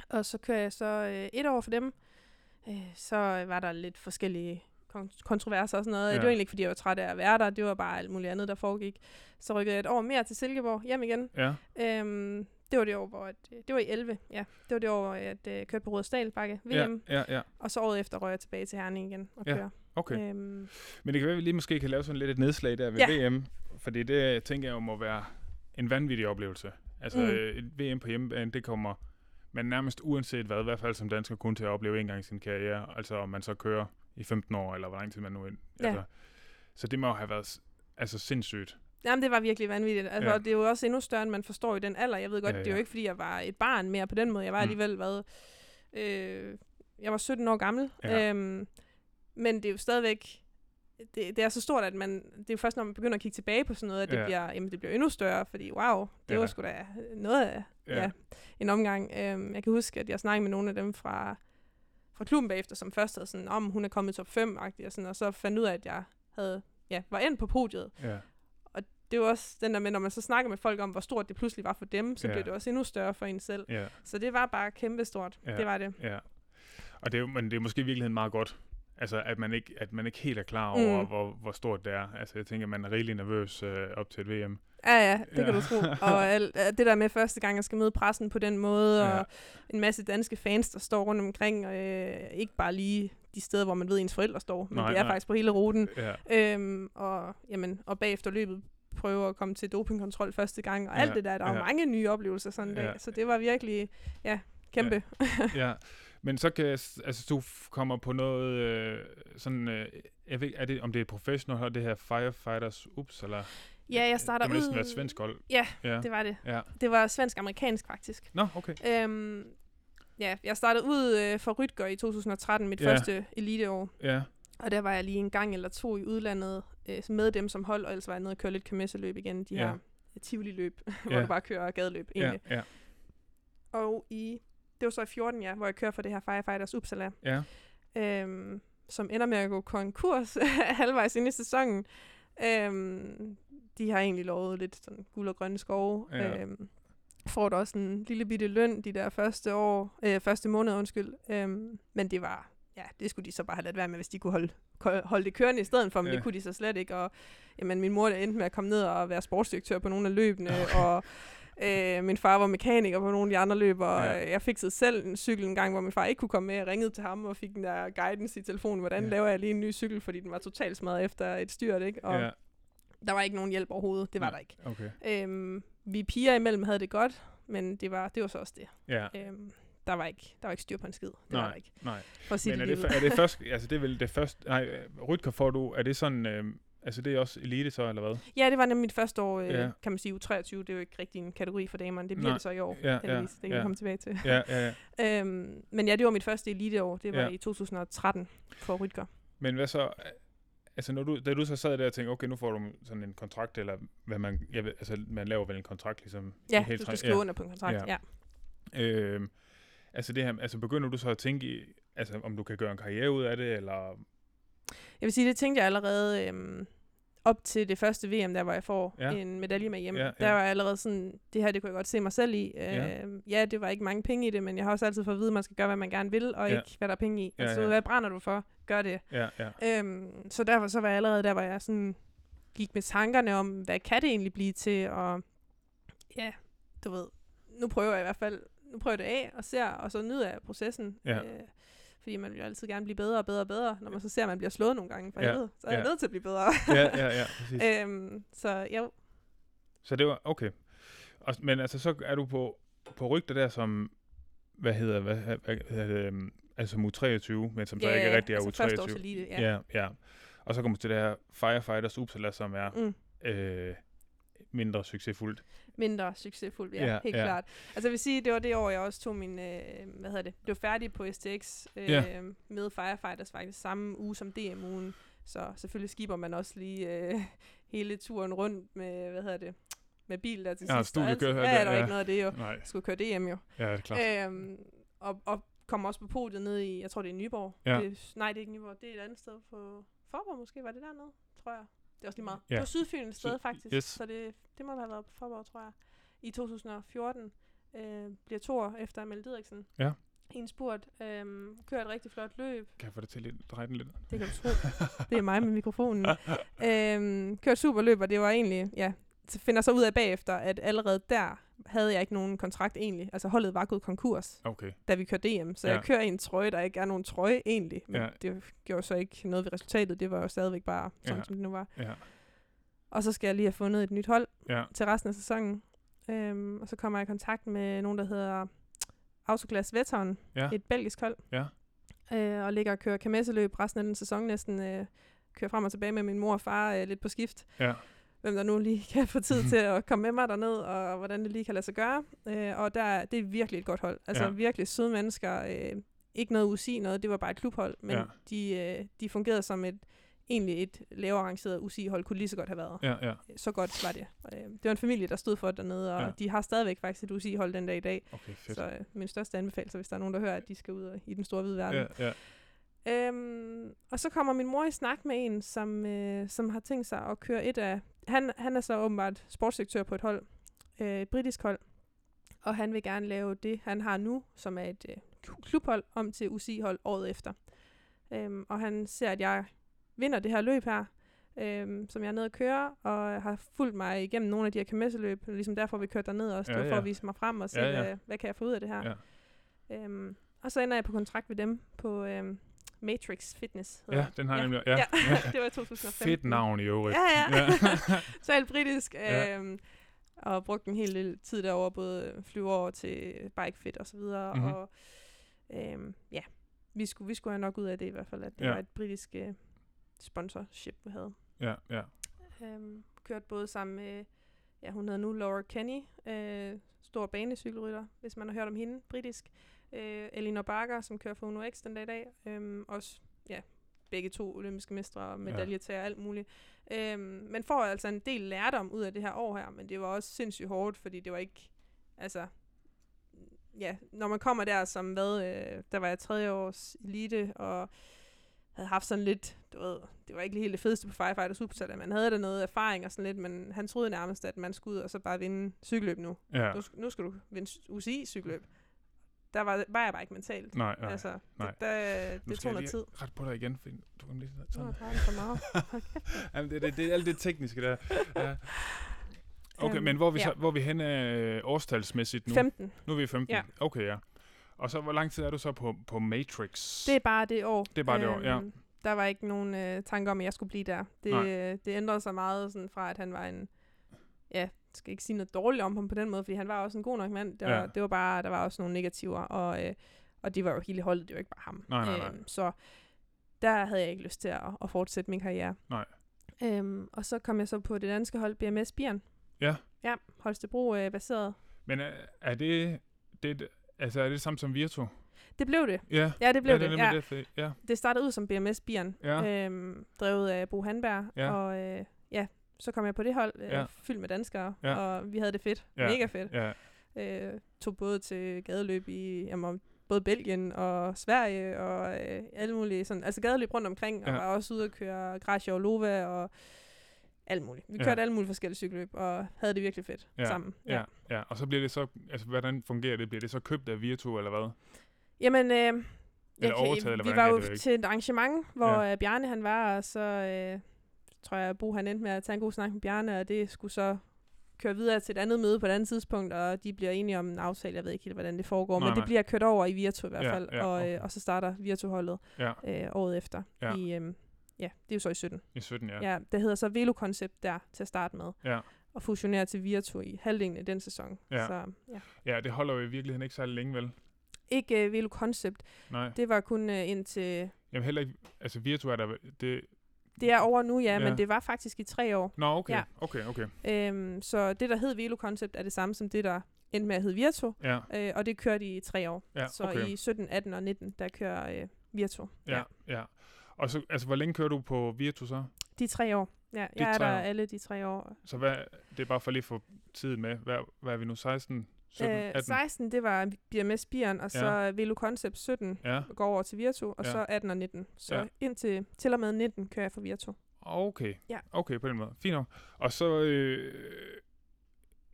Og så kører jeg så øh, et år for dem. Øh, så var der lidt forskellige kontroverser og sådan noget. Ja. Det var egentlig ikke, fordi jeg var træt af at være der. Det var bare alt muligt andet, der foregik. Så rykkede jeg et år mere til Silkeborg hjem igen. ja, Øhm, det var det år, hvor... At, øh, det var i 11, ja. Det var det år, hvor jeg øh, kørte på Rådsdal Bakke VM. ja, ja, ja. Og så året efter røg jeg tilbage til Herning igen og Ja, køre. Okay. Øhm, Men det kan være, at vi lige måske kan lave sådan lidt et nedslag der ved Ja. VM. Fordi det tænker jeg jo må være en vanvittig oplevelse. Altså Mm. mm. et VM på hjemmebane, det kommer man nærmest uanset hvad, i hvert fald som dansker kun til at opleve en gang i sin karriere. Altså om man så kører i 15 år, eller hvor lang tid man nu ind. Ja. Altså, så det må jo have været altså sindssygt. Jamen, det var virkelig vanvittigt. Altså, Ja. Det er jo også endnu større, end man forstår i den alder. Jeg ved godt, Ja, ja, det er jo ikke, fordi jeg var et barn mere på den måde. Jeg var Mm. alligevel været... Øh, jeg var 17 år gammel. Ja. Øhm, men det er jo stadigvæk... Det, det er så stort, at man... Det er jo først, når man begynder at kigge tilbage på sådan noget, at det, Ja. bliver, jamen, det bliver endnu større. Fordi wow, det Ja. var sgu da noget af ja. Ja, en omgang. Øhm, jeg kan huske, at jeg snakkede med nogle af dem fra fra klubben bagefter, som først havde sådan, om hun er kommet i top 5 og, sådan, og så fandt ud af, at jeg havde, ja, var endt på podiet. Ja. Det var også den der med, når man så snakker med folk om, hvor stort det pludselig var for dem, så Ja. blev det også endnu større for en selv. Ja. Så det var bare kæmpestort. Ja. Det var det. Ja. Og det er, men det er måske i virkeligheden meget godt, altså at man ikke, at man ikke helt er klar over, Mm. hvor, hvor stort det er. Altså jeg tænker, man er rigtig nervøs øh, op til et VM. Ja, ja, det Ja. kan du tro. Og øh, det der med første gang, jeg skal møde pressen på den måde, Ja. og en masse danske fans, der står rundt omkring, og øh, ikke bare lige de steder, hvor man ved, ens forældre står, men Nej, det er nej. faktisk på hele ruten. Ja. Øhm, og, jamen, og bagefter løbet prøve at komme til dopingkontrol første gang, og Ja, alt det der. Der var ja. mange nye oplevelser sådan en Ja. dag, så det var virkelig, ja, kæmpe. ja. Men så kan altså du kommer på noget øh, sådan, øh, jeg ved er det, om det er professional hold, det her Firefighters Ups, eller? Ja, jeg starter Det må næsten ud... et svensk hold. Ja, Ja. det var det. Ja. Det var svensk-amerikansk faktisk. Nå, okay. Øhm, ja, jeg startede ud øh, for Rytger i 2013, mit Ja. første eliteår. Ja, Og der var jeg lige en gang eller to i udlandet øh, med dem som hold, og ellers var jeg nede og køre lidt kørmesseløb igen. De Ja. her Tivoli-løb, hvor Ja. du bare kører gadeløb ja, egentlig. ja, Og i, det var så i 14, ja, hvor jeg kører for det her Firefighters Uppsala, ja, øhm, som ender med at gå konkurs halvvejs ind i sæsonen. Øhm, de har egentlig lovet lidt sådan guld og grønne skove. Ja. Øhm, får da også en lille bitte løn de der første år, øh, første måned, undskyld. Øhm, men det var, ja, det skulle de så bare have ladt være med, hvis de kunne holde, holde det kørende i stedet for, men Ja. det kunne de så slet ikke. Og jamen, min mor der endte med at komme ned og være sportsdirektør på nogle af løbene, Okay. og øh, min far var mekaniker på nogle af de andre løb, og Ja. jeg fik selv en cykel en gang, hvor min far ikke kunne komme med. Jeg ringede til ham og fik den der guidance i telefonen, hvordan Ja. laver jeg lige en ny cykel, fordi den var totalt smadret efter et styrt, ikke? Og ja, der var ikke nogen hjælp overhovedet, det var Nej. der ikke. okay. Øhm, vi piger imellem havde det godt, men det var, det var så også det. Ja, Øhm, der var ikke, der var ikke styr på en skid. Det Nej, var der ikke. nej. For at sige Men er det, det, lige er det først, altså det er vel det første, nej, Rytger får du, er det sådan, øh, altså det er også elite så, eller hvad? Ja, det var nemlig mit første år, øh, Ja. ja. kan man sige, U23. Det er jo ikke rigtig en kategori for damerne. Det bliver Nej. det så i år, Ja, ja, heldigvis. Det kan ja. vi komme tilbage til. Ja, ja, ja. øhm, men ja, det var mit første eliteår. Det var Ja. ja. i 2013 for Rytger. Men hvad så, altså når du, da du så sad der og tænkte, okay, nu får du sådan en kontrakt, eller hvad man, jeg ved, altså man laver vel en kontrakt ligesom? Ja, hele du skal skrive under på en kontrakt. Ja. Ja. Øhm, altså det her, altså begynder du så at tænke altså om du kan gøre en karriere ud af det, eller? Jeg vil sige, det tænkte jeg allerede øhm, op til det første VM, der hvor jeg får Ja. ja. en medalje med hjem. Ja, Ja, ja. Der var jeg allerede sådan, det her det kunne jeg godt se mig selv i. Øh, Ja. ja. ja, det var ikke mange penge i det, men jeg har også altid fået at vide, at man skal gøre, hvad man gerne vil, og Ja. ja. ikke, hvad der er penge i. Ja, Altså, ja. hvad brænder du for? Gør det. Ja, ja, Øhm, så derfor så var jeg allerede der, hvor jeg sådan gik med tankerne om, hvad kan det egentlig blive til, og ja, du ved, nu prøver jeg i hvert fald, nu prøver jeg det af og ser, og så nyder jeg processen. Ja. Øh, fordi man vil jo altid gerne blive bedre og bedre og bedre, når man så ser, at man bliver slået nogle gange for Ja, helvede. Så er jeg ja. nødt til at blive bedre. ja, ja, ja, præcis. øhm, så jo, Så det var, okay. Og, men altså, så er du på, på rygter der som, hvad hedder, hvad, hvad, hedder det, øhm, altså som U23, men som så ikke er rigtig er altså første års U23. elite, ja. ja, ja. Og så kommer du til det her Firefighters Uppsala, som er Mm. øh, mindre succesfuldt. Mindre succesfuldt, ja, Ja, helt ja. klart. Altså jeg vil sige, det var det år, jeg også tog min, øh, hvad hedder det, blev færdig på STX øh, Ja. med Firefighters faktisk samme uge som DM-ugen. Så selvfølgelig skiber man også lige øh, hele turen rundt med, hvad hedder det, med bil der til Ja, sidst. og alt. studiekørsel, Ja, ja, der er ja. ikke noget af det jo. Nej, Jeg skulle køre DM jo. ja, det er klart. Øhm, og, og kom også på podiet ned i, jeg tror det er Nyborg. Ja. Det, nej, det er ikke Nyborg, det er et andet sted på Forborg måske, var det dernede, tror jeg. Det er også lige meget. Ja. Det var Sydfyn et sted faktisk, yes. så det, det må have været på Forborg, tror jeg. I 2014 øh, bliver to år efter Amel Didriksen. Ja. I en spurt. Øh, kører et rigtig flot løb. Kan jeg få det til lidt, dreje den lidt? Det kan du tro. det er mig med mikrofonen. øhm, kørt super løb, og det var egentlig, ja, finder så ud af bagefter, at allerede der havde jeg ikke nogen kontrakt egentlig. Altså holdet var gået konkurs, Okay, da vi kørte DM. Så Ja. jeg kører i en trøje, der ikke er nogen trøje egentlig. Men Ja. det gjorde så ikke noget ved resultatet. Det var jo stadigvæk bare sådan, Ja. som det nu var. ja, Og så skal jeg lige have fundet et nyt hold ja, til resten af sæsonen. Øhm, og så kommer jeg i kontakt med nogen, der hedder Autoglas Veteran, Ja. et belgisk hold. Ja. Øh, og ligger og kører kamesseløb resten af den sæson næsten. Øh, kører frem og tilbage med min mor og far øh, lidt på skift. ja, Hvem der nu lige kan få tid til at komme med mig derned, og hvordan det lige kan lade sig gøre. Øh, og der, det er virkelig et godt hold. Altså Ja. virkelig søde mennesker. Øh, ikke noget UCI noget, det var bare et klubhold. Men Ja. de, øh, de fungerede som et, egentlig et lavere arrangeret UCI-hold kunne lige så godt have været. Ja, ja. Så godt var det. Øh, det var en familie, der stod for det dernede, og Ja. de har stadigvæk faktisk et UCI-hold den dag i dag. Okay, fedt. Så øh, min største anbefaling, hvis der er nogen, der hører, at de skal ud i den store hvide verden. ja, ja. Øhm, og så kommer min mor i snak med en, som, øh, som har tænkt sig at køre et af... Han, han er så åbenbart sportsdirektør på et hold, øh, et britisk hold, og han vil gerne lave det, han har nu, som er et øh, klubhold, om til UCI-hold året efter. Øhm, og han ser, at jeg vinder det her løb her, øhm, som jeg er nede at køre, og har fulgt mig igennem nogle af de her kemesseløb, ligesom derfor vi kørte derned også, Ja, var for ja. at vise mig frem og se, Ja, ja. Hvad, hvad kan jeg få ud af det her. Ja. Øhm, og så ender jeg på kontrakt ved dem på øhm, Matrix Fitness. ja, den har jeg ja. nemlig. Ja, Ja. det var i 2015. Fedt navn i øvrigt. Ja, ja. ja. så alt britisk. Ja. Øhm, og brugte en hel del tid derovre, både flyve over til Bike Fit og så videre. Mhm. Og øhm, ja, vi skulle, vi skulle have nok ud af det i hvert fald, at det Ja. var et britisk øh, sponsorship, vi havde. ja, ja. Øhm, kørt både sammen med, ja, hun hedder nu Laura Kenny, øh, stor banecykelrytter, hvis man har hørt om hende, britisk. Øh, Elinor Barker, som kører for Uno X den dag i dag. Øhm, også, ja, begge to olympiske mestre og medaljer til alt muligt. Øhm, men får altså en del lærdom ud af det her år her, men det var også sindssygt hårdt, fordi det var ikke, altså, ja, når man kommer der som hvad, øh, der var jeg tredje års elite, og havde haft sådan lidt, du ved, det var ikke lige helt det fedeste på Firefighter Superstar, man havde der noget erfaring og sådan lidt, men han troede nærmest, at man skulle ud og så bare vinde cykelløb nu. ja. Nu, nu skal du vinde UCI-cykelløb. Der var, var jeg bare ikke mentalt. Nej, nej. altså, nej. det, der, Nu det skal tog noget tid. ret på dig igen, for du kan lige sådan. har jeg for meget. Jamen, det, det, det er alt det tekniske der. Ja. Okay, Øhm, men hvor er vi, så, ja. hvor er vi henne øh, årstalsmæssigt nu? 15. Nu er vi 15? Ja. Okay, ja. Og så, hvor lang tid er du så på, på Matrix? Det er bare det år. Det er bare det år, ja. Der var ikke nogen øh, tanke om, at jeg skulle blive der. Det, øh, det ændrede sig meget sådan fra, at han var en... Ja, skal ikke sige noget dårligt om ham på den måde, fordi han var også en god nok mand. Det var, Ja. det var bare, der var også nogle negativer, og, øh, og det var jo hele holdet, det var ikke bare ham. Nej, nej, nej. Øhm, så der havde jeg ikke lyst til at, at fortsætte min karriere. Nej. Øhm, og så kom jeg så på det danske hold, BMS Bieren. Ja. Ja, Holstebro øh, baseret. Men er, er det, det, altså er det samme som Virtu? Det blev det. Ja, Ja, det blev ja, det. det. ja. det, det ja. Det startede ud som BMS Bieren, Ja. øhm, drevet af Bo Hanberg, Ja. og øh, ja, så kom jeg på det hold, øh, Ja. fyldt med danskere, Ja. og vi havde det fedt, Ja. mega fedt. ja. Øh, tog både til gadeløb i jamen, både Belgien og Sverige, og øh, alle mulige sådan, altså gadeløb rundt omkring, og Ja. var også ude at køre Gracia og Lova, og alt muligt. Vi Ja. kørte alle mulige forskellige cykelløb, og havde det virkelig fedt Ja. sammen. Ja, ja, og så bliver det så, altså hvordan fungerer det? Bliver det så købt af Virtu, eller hvad? Jamen, øh, jeg Eller overtaget, eller vi var jo til et arrangement, hvor Ja. ja. Bjarne han var, og så øh, tror jeg, at Bo han endte med at tage en god snak med Bjarne, og det skulle så køre videre til et andet møde på et andet tidspunkt, og de bliver enige om en aftale. Jeg ved ikke helt, hvordan det foregår, Nej, men det nej. bliver kørt over i Virtu i hvert fald, ja, og, øh, og så starter Virtu-holdet Ja, øh, året efter. Ja. I, øh, ja, det er jo så i 17. i 17, ja. Ja. det hedder så Velo Concept der til at starte med, Ja, og fusionerer til Virtu i halvdelen af den sæson. Ja. Så ja. ja det holder jo i virkeligheden ikke særlig længe, vel? Ikke øh, Velo Concept, Nej. det var kun øh, indtil... Jamen heller ikke, altså Virtu er der, det... Det er over nu, ja, Ja. ja. men det var faktisk i tre år. Nå, okay, Ja. okay, okay. Øhm, så det, der hed Velo Concept, er det samme som det, der endte med at hedde Virtu. Ja, Øh, og det kørte i tre år. ja, Så okay. i 17, 18 og 19, der kører øh, Virtu. Ja, ja. Og så, altså, hvor længe kører du på Virtu så? De tre år. Ja, jeg er der år. alle de tre år. Så hvad, det er bare for lige at få tiden med. Hvad, hvad er vi nu? 16, 17, Øh, 18? 16, det var BMS Bieren, og så Ja. Velo Concept 17 Ja, går over til Virtu, og Ja. så 18 og 19. Så Ja. indtil til og med 19 kører jeg for Virtu. okay. Ja. Okay, på den måde. Fint nok. Og så, øh,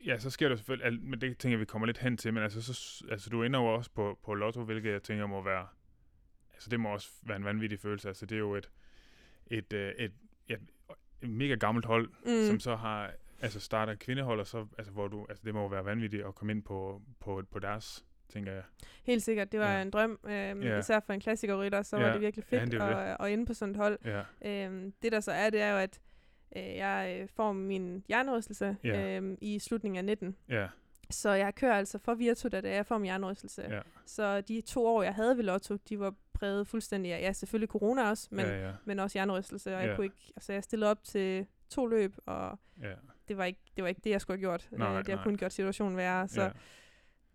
ja, så sker der selvfølgelig, alt, men det tænker jeg, vi kommer lidt hen til, men altså, så, altså du ender jo også på, på Lotto, hvilket jeg tænker må være, altså det må også være en vanvittig følelse. Altså det er jo et, et, øh, et, et, et mega gammelt hold, mm. som så har, altså starter kvindehold, og så, altså hvor du, altså det må jo være vanvittigt at komme ind på, på, på deres, tænker jeg. Helt sikkert, det var Ja. en drøm. Øhm, Ja. Især for en klassikerrytter, så Ja. var det virkelig Ja, fedt jo at, at ende på sådan et hold. Ja, Øhm, det der så er, det er jo, at øh, jeg øh, får min hjernerystelse Ja. øhm, i slutningen af 19. ja, Så jeg kører altså for Virtu, da det er, jeg får min hjernerystelse. ja, Så de to år, jeg havde ved Lotto, de var præget fuldstændig af, ja, selvfølgelig corona også, men, ja, ja, men også hjernerystelse. Og Ja. jeg kunne ikke, altså jeg stillede op til to løb, og ja, det var ikke det, var ikke det jeg skulle have gjort. Nej, øh, det har kun gjort situationen værre. Så ja,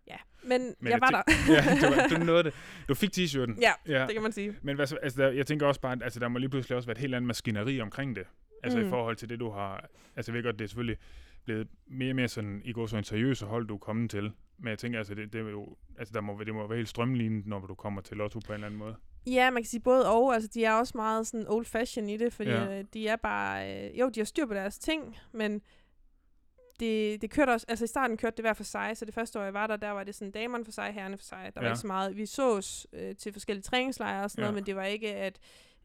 Ja, men, Men men jeg var der. ja, var, du nåede det. Du fik t-shirten. ja, Ja. det kan man sige. Men hvad, så- altså, der, jeg tænker også bare, at altså, der må lige pludselig også være et helt andet maskineri omkring det. Altså mm. i forhold til det, du har... Altså jeg ved godt, det er selvfølgelig blevet mere og mere sådan, i går så en seriøs hold, du er kommet til. Men jeg tænker, altså, det, det, er jo, altså der må, det må være helt strømlignet, når du kommer til Lotto på en eller anden måde. Ja, man kan sige både og. Altså, de er også meget sådan old fashion i det, fordi Ja. ja. de er bare... Øh, jo, de har styr på deres ting, men det, det kørte også... Altså, i starten kørte det hver for sig, så det første år, jeg var der, der var det sådan damerne for sig, herrerne for sig. Der var Ja. ikke så meget... Vi sås øh, til forskellige træningslejre og sådan Ja. noget, men det var ikke, at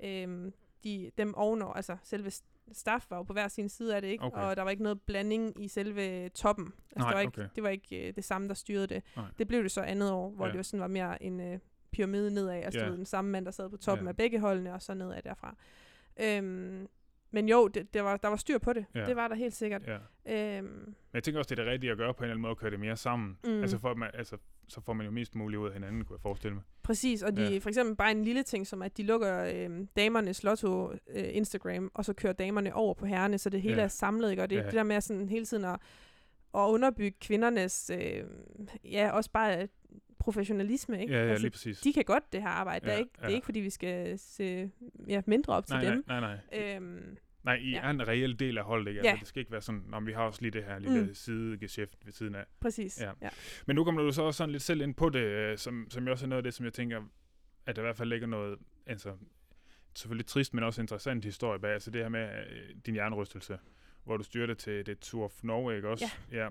øh, de, dem ovenover... Altså, selve staff var jo på hver sin side af det, ikke? Okay. Og der var ikke noget blanding i selve toppen. Altså, Nej, det var ikke, okay. det, var ikke øh, det samme, der styrede det. Nej. Det blev det så andet år, hvor Ja. det jo sådan var mere en øh, pyramide nedad. Altså Ja. ja. den samme mand, der sad på toppen Ja. ja. af begge holdene, og så nedad derfra. Øhm, men jo, det, det var, der var styr på det. Ja. Det var der helt sikkert. Ja. Øhm, Men jeg tænker også, det er det rigtige at gøre på en eller anden måde, at køre det mere sammen. Mm. Altså, for, man, altså, så får man jo mest muligt ud af hinanden, kunne jeg forestille mig. præcis, og de, Ja. for eksempel bare en lille ting, som at de lukker øhm, damernes lotto øh, Instagram, og så kører damerne over på herrene, så det hele Ja. er samlet, ikke? og det, Ja. det der med sådan hele tiden at, at underbygge kvindernes, øh, ja, også bare professionalisme, ikke? Ja, ja, altså, lige præcis. de kan godt det her arbejde. Ja, er ikke, det ja. er ikke, fordi vi skal se ja, mindre op til nej, dem. nej, nej, nej. Øhm, Nej, I ja. Ja. er en reel del af holdet, ikke? Ja. Altså, det skal ikke være sådan, om vi har også lige det her lille mm. Sidegeschæft ved siden af. præcis. Ja. Ja. Ja. Men nu kommer du så også sådan lidt selv ind på det, øh, som, som også er noget af det, som jeg tænker, at der i hvert fald ligger noget, altså selvfølgelig trist, men også interessant historie bag. Altså det her med øh, din jernrystelse, hvor du styrte til det Tour of Norway, ikke også? Ja.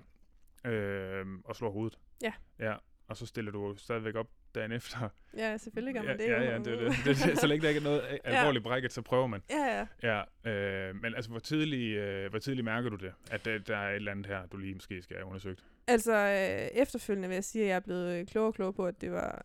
ja. Øh, og slår hovedet. Ja. Ja, og så stiller du stadigvæk op dagen efter. ja, selvfølgelig gør man ja, det. ja, ja, det, er det, det, det, så længe der ikke er noget alvorligt brækket, så prøver man. Ja, ja. Ja, øh, men altså, hvor tidligt, øh, hvor tidligt mærker du det, at der, der er et eller andet her, du lige måske skal have undersøgt? Altså, øh, efterfølgende vil jeg sige, at jeg er blevet øh, klogere og klogere på, at det var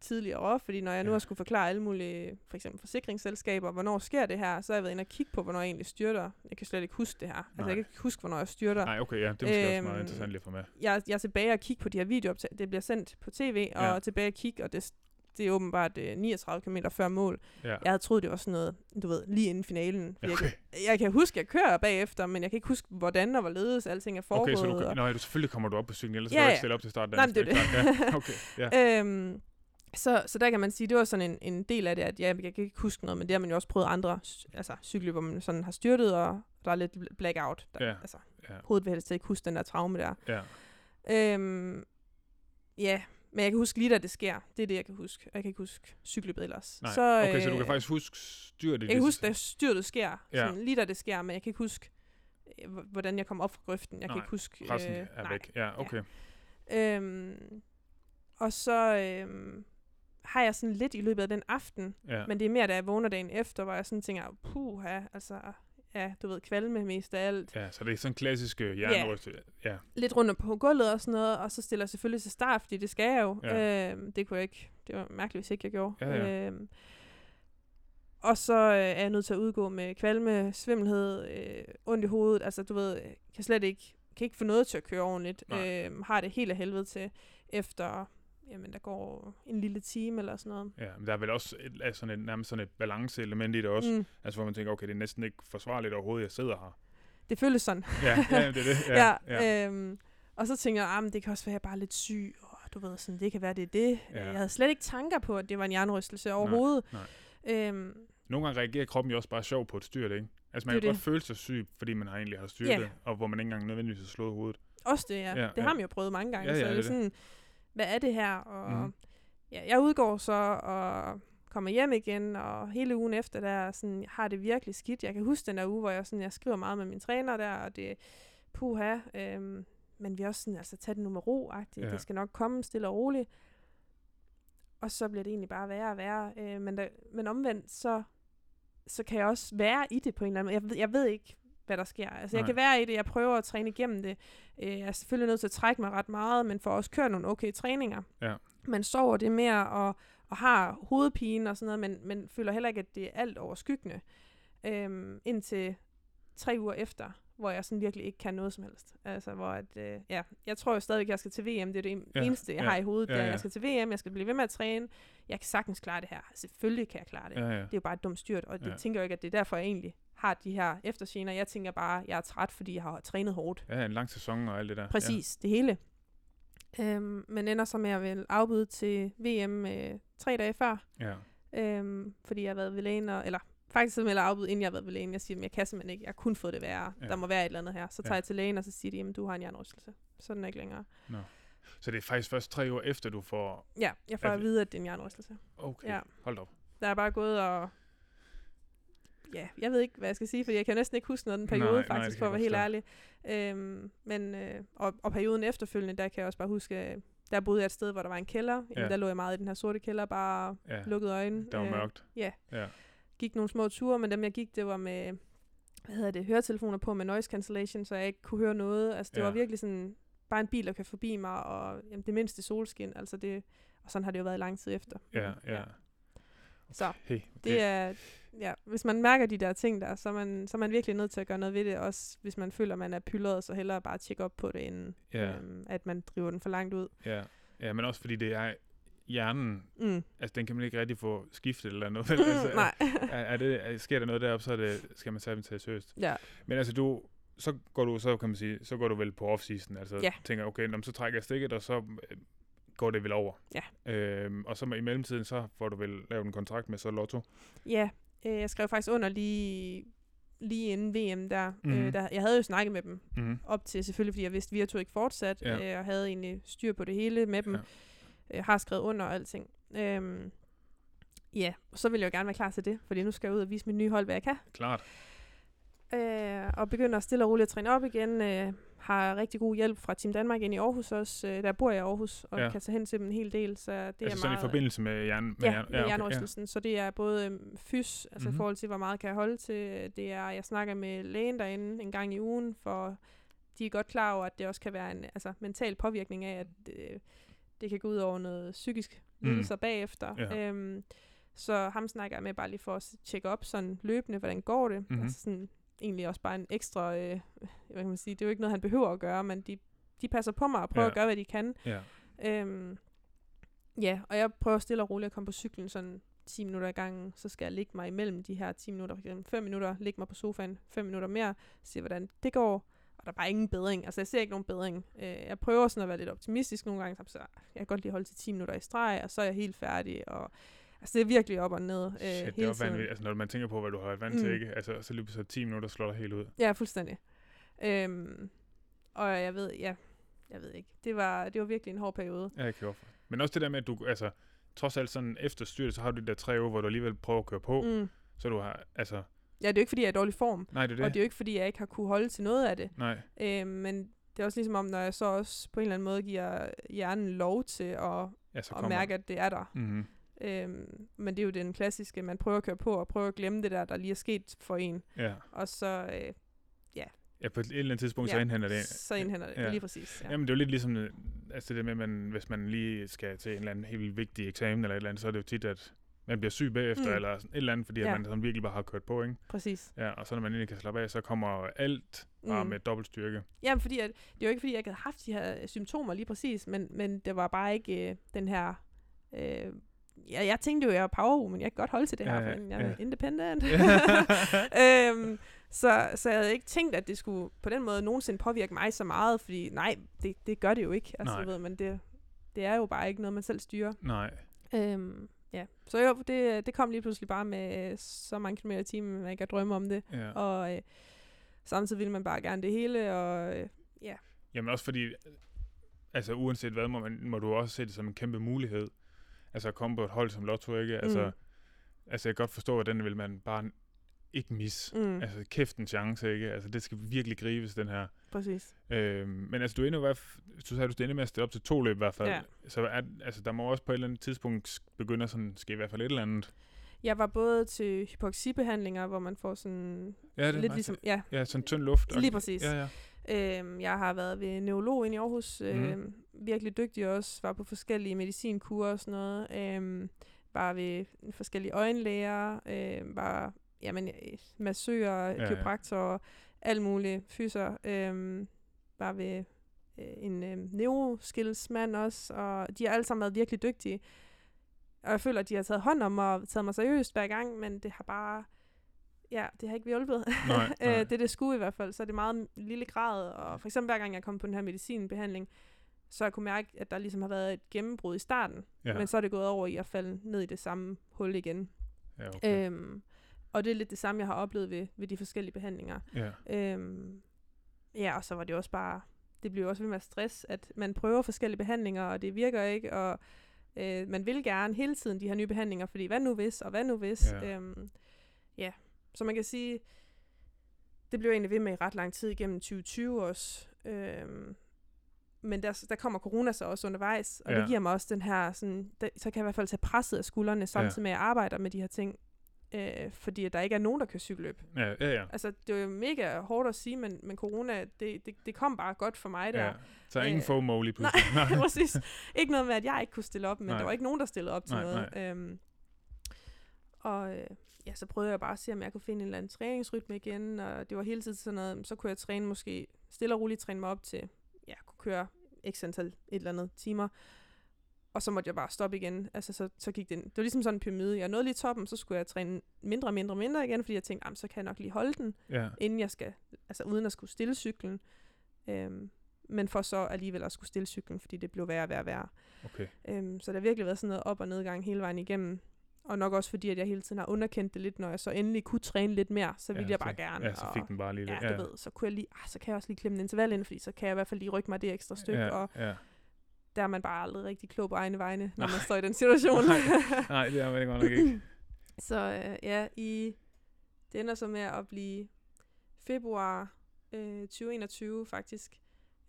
tidligere, fordi når jeg nu Ja. har skulle forklare alle mulige, for eksempel forsikringsselskaber, hvornår sker det her, så har jeg været inde og kigge på, hvornår jeg egentlig styrter. Jeg kan slet ikke huske det her. Altså, Nej. jeg kan ikke huske, hvornår jeg styrter. Nej, okay, ja, det er måske øhm, også meget Øhm, interessant lige få med. Jeg, jeg er tilbage og kigge på de her videooptagelser. Det bliver sendt på tv, og Ja. tilbage og kigge, og det, det er åbenbart øh, 39 km før mål. Ja. Jeg havde troet, det var sådan noget, du ved, lige inden finalen. Okay. Jeg, kan, jeg kan huske, at jeg kører bagefter, men jeg kan ikke huske, hvordan og hvorledes alting er foregået. Okay, så du, og- kan, nej, du, selvfølgelig kommer du op på cyklen, ellers Ja, ja, kan du ikke stille op til start. Nej, det er Ja, okay, ja. Øhm, så, så der kan man sige, det var sådan en, en del af det, at ja, jeg kan ikke huske noget, men det har man jo også prøvet andre altså, cykler, hvor man sådan har styrtet, og der er lidt bl- blackout. Der, Ja. Altså, Ja, hovedet vil helst ikke huske den der traume der. ja. Øhm, ja, men jeg kan huske lige, da det sker. Det er det, jeg kan huske. Jeg kan ikke huske cykelbed ellers. Nej. Så, okay, så du kan øh, faktisk huske styrtet. Jeg kan huske, da styrtet sker. Ja. Sådan, lige da det sker, men jeg kan ikke huske, øh, hvordan jeg kom op fra grøften. Jeg Nej, kan ikke huske... Resten øh, er nej. væk. Ja, okay. Øhm, og så øhm, har jeg sådan lidt i løbet af den aften, Ja. men det er mere, da jeg vågner dagen efter, hvor jeg sådan tænker, puha, altså, ja, du ved, kvalme mest af alt. ja, så det er sådan en klassisk øh, jernryst. Ja. Lidt rundt på gulvet og sådan noget, og så stiller jeg selvfølgelig til start, fordi det skal jeg jo. Ja. Øhm, det kunne jeg ikke, det var mærkeligt, hvis ikke jeg gjorde. Ja, ja. Øhm, og så øh, er jeg nødt til at udgå med kvalme, svimmelhed, øh, ondt i hovedet. Altså, du ved, kan slet ikke, kan ikke få noget til at køre ordentligt. Nej. Øhm, har det helt af helvede til efter, jamen, der går en lille time eller sådan noget. ja, men der er vel også et, altså sådan et, nærmest sådan et balanceelement i det også. Mm. Altså hvor man tænker, okay, det er næsten ikke forsvarligt overhovedet, jeg sidder her. det føles sådan. Ja, ja det er det. Ja, ja. ja. Øhm, og så tænker jeg, ah, men det kan også være, at jeg bare er lidt syg, og du ved, sådan, det kan være, det er det. Ja. Jeg havde slet ikke tanker på, at det var en jernrystelse overhovedet. nej. Øhm, Nogle gange reagerer kroppen jo også bare sjov på et styrt, ikke? Altså man Det kan er godt det. føle sig syg, fordi man har egentlig har styrt Ja. det, og hvor man ikke engang nødvendigvis har slået hovedet. Også det, ja. Ja, det ja. har man jo prøvet mange gange. Ja, ja, så det det er er sådan, hvad er det her? Og mm. ja, jeg udgår så og kommer hjem igen, og hele ugen efter der sådan, har det virkelig skidt. Jeg kan huske den der uge, hvor jeg, sådan, jeg skriver meget med min træner der, og det puha, øhm, men vi også sådan, altså tag det nu med ro-agtigt. Ja. Det skal nok komme stille og roligt. Og så bliver det egentlig bare værre og værre. Øh, men, der, men omvendt, så, så kan jeg også være i det på en eller anden måde. Jeg ved, jeg ved ikke, hvad der sker. Altså, jeg Nej. kan være i det, jeg prøver at træne igennem det. Øh, jeg er selvfølgelig nødt til at trække mig ret meget, men får også kørt nogle okay træninger. Ja. Man sover det mere og, og har hovedpine og sådan noget, men, men føler heller ikke, at det er alt overskyggende. Øhm, indtil tre uger efter, hvor jeg sådan virkelig ikke kan noget som helst. Altså, hvor at, øh, ja, jeg tror jo stadigvæk, at jeg skal til VM. Det er det Ja, eneste, jeg ja, har i hovedet. ja, Ja. Jeg skal til VM, jeg skal blive ved med at træne. Jeg kan sagtens klare det her. Selvfølgelig kan jeg klare det. Ja, ja. Det er jo bare et dumt styrt, og det ja. tænker jeg ikke, at det er derfor, jeg egentlig har de her eftergener. Jeg tænker bare, at jeg er træt, fordi jeg har trænet hårdt. Ja, en lang sæson og alt det der. Præcis, ja. det hele. Øhm, men ender så med at vil afbyde til VM øh, tre dage før, Ja. øhm, fordi jeg har været ved lægen, og, eller faktisk så melder afbud, inden jeg har været ved lægen. Jeg siger, at jeg kan simpelthen ikke, jeg har kun fået det værre. Ja. Der må være et eller andet her. Så tager Ja. jeg til lægen, og så siger de, at du har en hjernerystelse. Så er ikke længere. Så det er faktisk først tre år efter, du får... Ja, jeg får at vide, at det er en hjernerystelse. Okay, Ja. hold op. Der er bare gået og... Ja, jeg ved ikke, hvad jeg skal sige, fordi jeg kan næsten ikke huske noget den periode, Nej, nej, nej, det faktisk, kan for at være helt ærlig. Øhm, men, øh, og, og perioden efterfølgende, der kan jeg også bare huske, øh, der boede jeg et sted, hvor der var en kælder. Jamen, Ja. Der lå jeg meget i den her sorte kælder, bare Ja, lukkede øjne. der var Øh, mørkt. ja. Ja, gik nogle små ture, men dem jeg gik, det var med, hvad hedder det, høretelefoner på med noise cancellation, så jeg ikke kunne høre noget. Altså det Ja. var virkelig sådan, bare en bil, der kan forbi mig, og jamen, det mindste solskin, altså det, og sådan har det jo været lang tid efter. ja, ja. Så Hey, okay. det er, ja, hvis man mærker de der ting der, så er, man, så er man virkelig nødt til at gøre noget ved det, også hvis man føler, man er pyldret, så hellere bare tjekke op på det, inden Ja. øhm, at man driver den for langt ud. Ja. ja, men også fordi det er hjernen, Mm. altså den kan man ikke rigtig få skiftet eller noget. altså, Nej. er, er det, er, sker der noget deroppe, så er det, skal man tage dem til seriøst. ja, Men altså du, så går du, så kan man sige, så går du vel på off-season, altså Ja. tænker, okay, nå, så trækker jeg stikket, og så øh, går det vel over. Ja. Øhm, og så i mellemtiden, så får du vel lavet en kontrakt med så Lotto. Ja, øh, jeg skrev faktisk under lige, lige inden VM der. Mm. Mhm. Øh, der. Jeg havde jo snakket med dem Mm-hmm. op til, selvfølgelig fordi jeg vidste, at Virtu ikke fortsat, Ja. øh, og havde egentlig styr på det hele med dem. Ja. Øh, har skrevet under og alting. Øhm, ja, og så vil jeg jo gerne være klar til det, fordi nu skal jeg ud og vise mit nye hold, hvad jeg kan. Klart. Øh, og begynder stille og roligt at træne op igen. Øh, har rigtig god hjælp fra Team Danmark ind i Aarhus også. Øh, der bor jeg i Aarhus, og Ja. ja. kan tage hen til dem en hel del. Så det altså er sådan meget, i forbindelse med hjernen? Ja, hjern- med okay, hjernerystelsen. Så det er både øhm, fys, altså Mhm. mm-hmm. i forhold til, hvor meget kan jeg holde til. Det er, jeg snakker med lægen derinde en gang i ugen, for de er godt klar over, at det også kan være en altså, mental påvirkning af, at øh, det kan gå ud over noget psykisk Mm. lidelser bagefter. Ja. Øhm, så ham snakker jeg med bare lige for at tjekke op sådan løbende, hvordan går det. Mhm. Mm-hmm. Altså sådan, egentlig også bare en ekstra, øh, hvad kan man sige, det er jo ikke noget, han behøver at gøre, men de, de passer på mig og prøver Ja. at gøre, hvad de kan. Ja. Øhm, ja, og jeg prøver stille og roligt at komme på cyklen sådan 10 minutter i gangen. Så skal jeg ligge mig imellem de her 10 minutter, for eksempel 5 minutter, ligge mig på sofaen 5 minutter mere, se hvordan det går. Og der er bare ingen bedring. Altså jeg ser ikke nogen bedring. Øh, jeg prøver sådan at være lidt optimistisk nogle gange, så jeg kan godt lige holde til 10 minutter i streg, og så er jeg helt færdig. Og, altså det er virkelig op og ned øh, Shit, det hele jo tiden. vanvittigt. Altså, når man tænker på, hvad du har været vant mm. til, ikke? Altså, så lige pludselig 10 minutter slår dig helt ud. Ja, fuldstændig. Øhm, og jeg ved, ja, jeg ved ikke. Det var, det var virkelig en hård periode. Ja, jeg kan godt for- Men også det der med, at du, altså, trods alt sådan efter styret, så har du de der tre uger, hvor du alligevel prøver at køre på. Mm. Så du har, altså, Ja, det er jo ikke, fordi jeg er i dårlig form. nej, det er Det. Og det. det er jo ikke, fordi jeg ikke har kunne holde til noget af det. Nej, Øhm, men det er også ligesom om, når jeg så også på en eller anden måde giver hjernen lov til at, ja, så at mærke, at det er der. Mm-hmm. Øhm, men det er jo den klassiske, man prøver at køre på og prøver at glemme det der, der lige er sket for en. Ja. Og så, øh, ja, på et eller andet tidspunkt, Ja, så indhenter det. så indhenter det. Ja. Ja. Lige præcis. Ja. Jamen, det er jo lidt ligesom, øh, altså det med, man, hvis man lige skal til en eller anden helt vigtig eksamen eller et eller andet, så er det jo tit, at man bliver syg bagefter, mm. Eller sådan et eller andet, fordi ja. Ja. at man sådan virkelig bare har kørt på, ikke? Præcis. Ja, og så når man egentlig kan slappe af, så kommer alt bare Mm. med dobbelt styrke. Jamen, fordi at, det er jo ikke, fordi jeg ikke havde haft de her symptomer lige præcis, men, men det var bare ikke øh, den her... Øh, ja, jeg tænkte jo, jeg er power men jeg kan godt holde til det her, Ja, ja, ja, for jeg er ja. independent. øhm, så, så jeg havde ikke tænkt, at det skulle på den måde nogensinde påvirke mig så meget, fordi nej, det, det gør det jo ikke. Altså, Nej. ved man, det, det er jo bare ikke noget, man selv styrer. Nej. Øhm, ja. Så jo, det, det kom lige pludselig bare med øh, så mange kilometer i timen, man ikke kan drømme om det. Ja. Og øh, samtidig ville man bare gerne det hele, og øh, Jamen også fordi, altså uanset hvad, må, man, må du også se det som en kæmpe mulighed. Altså at komme på et hold som Lotto, ikke? Altså, Mm. altså jeg kan godt forstå, at den vil man bare ikke misse. mm, Altså kæft en chance, ikke? Altså det skal virkelig gribes, den her. præcis. Øhm, men altså du ender jo, du sagde, du skal ende med at stille op til to løb i hvert fald. Ja. Så er, altså, der må også på et eller andet tidspunkt begynde at sådan, ske i hvert fald et eller andet. Jeg var både til hypoxibehandlinger, hvor man får sådan Ja, det lidt ligesom, ja, Ja, sådan tynd luft. Lige præcis. Ja, ja. Øhm, jeg har været ved neurolog i Aarhus. Mhm. Øhm, virkelig dygtig også. Var på forskellige medicinkurer og sådan noget. Øhm, var ved forskellige øjenlæger. Øhm, var jamen, øh, massører, ja. ja, kiropraktorer, alt muligt. Fyser. Øhm, var ved øh, en øh, neuroskillsmand også. Og de har alle sammen været virkelig dygtige. Og jeg føler, at de har taget hånd om mig og taget mig seriøst hver gang, men det har bare... Ja, det har ikke hjulpet. Nej, nej. øh, det det skulle i hvert fald, så er det meget lille grad. Og for eksempel hver gang jeg kom på den her medicinbehandling, så jeg kunne mærke, at der ligesom har været et gennembrud i starten, Ja. men så er det gået over i at falde ned i det samme hul igen. Ja, okay. Øhm, og det er lidt det samme, jeg har oplevet ved, ved de forskellige behandlinger. ja. Øhm, ja, og så var det også bare, det blev også ved med stress, at man prøver forskellige behandlinger, og det virker ikke, og øh, man vil gerne hele tiden de her nye behandlinger, fordi hvad nu hvis, og hvad nu hvis. Ja. Øhm, ja, så man kan sige, det blev jeg egentlig ved med i ret lang tid igennem 2020 også. Øhm, men der, der kommer corona så også undervejs, og ja. Ja. det giver mig også den her, sådan, der, så kan jeg i hvert fald tage presset af skuldrene, samtidig med at jeg arbejder med de her ting. Øh, fordi der ikke er nogen, der kan cykelløb. Ja, ja, ja. Altså, det var jo mega hårdt at sige, men, men corona, det, det, det kom bare godt for mig der. ja. Så ingen Øh, FOMO lige Nej, pludselig. præcis. Ikke noget med, at jeg ikke kunne stille op, men Nej. der var ikke nogen, der stillede op til Nej, noget. Øhm, og øh, ja, så prøvede jeg bare at se, om jeg kunne finde en eller anden træningsrytme igen, og det var hele tiden sådan noget, så kunne jeg træne måske stille og roligt træne mig op til, ja, kunne køre x antal et eller andet timer, og så måtte jeg bare stoppe igen. Altså, så, så gik det, det var ligesom sådan en pyramide. Jeg nåede lige toppen, så skulle jeg træne mindre, mindre, mindre igen, fordi jeg tænkte, "Jamen, så kan jeg nok lige holde den ja. inden jeg skal, altså uden at skulle stille cyklen. Øhm, men for så alligevel at skulle stille cyklen, fordi det blev værre og værre og værre. Okay. Øhm, så der har virkelig været sådan noget op- og nedgang hele vejen igennem. Og nok også fordi, at jeg hele tiden har underkendt det lidt, når jeg så endelig kunne træne lidt mere, så ville ja, jeg bare så, gerne. Ja, så fik og, den bare lige lidt. ja, du ved, så kunne jeg lige, ah, så kan jeg også lige klemme en interval ind, fordi så kan jeg i hvert fald lige rykke mig det ekstra stykke, ja, og ja. der er man bare aldrig rigtig klog på egne vegne, når Nej. man står i den situation. Nej. Nej, det er man godt nok ikke. Så øh, ja, i, det ender så med at blive februar øh, 2021 faktisk.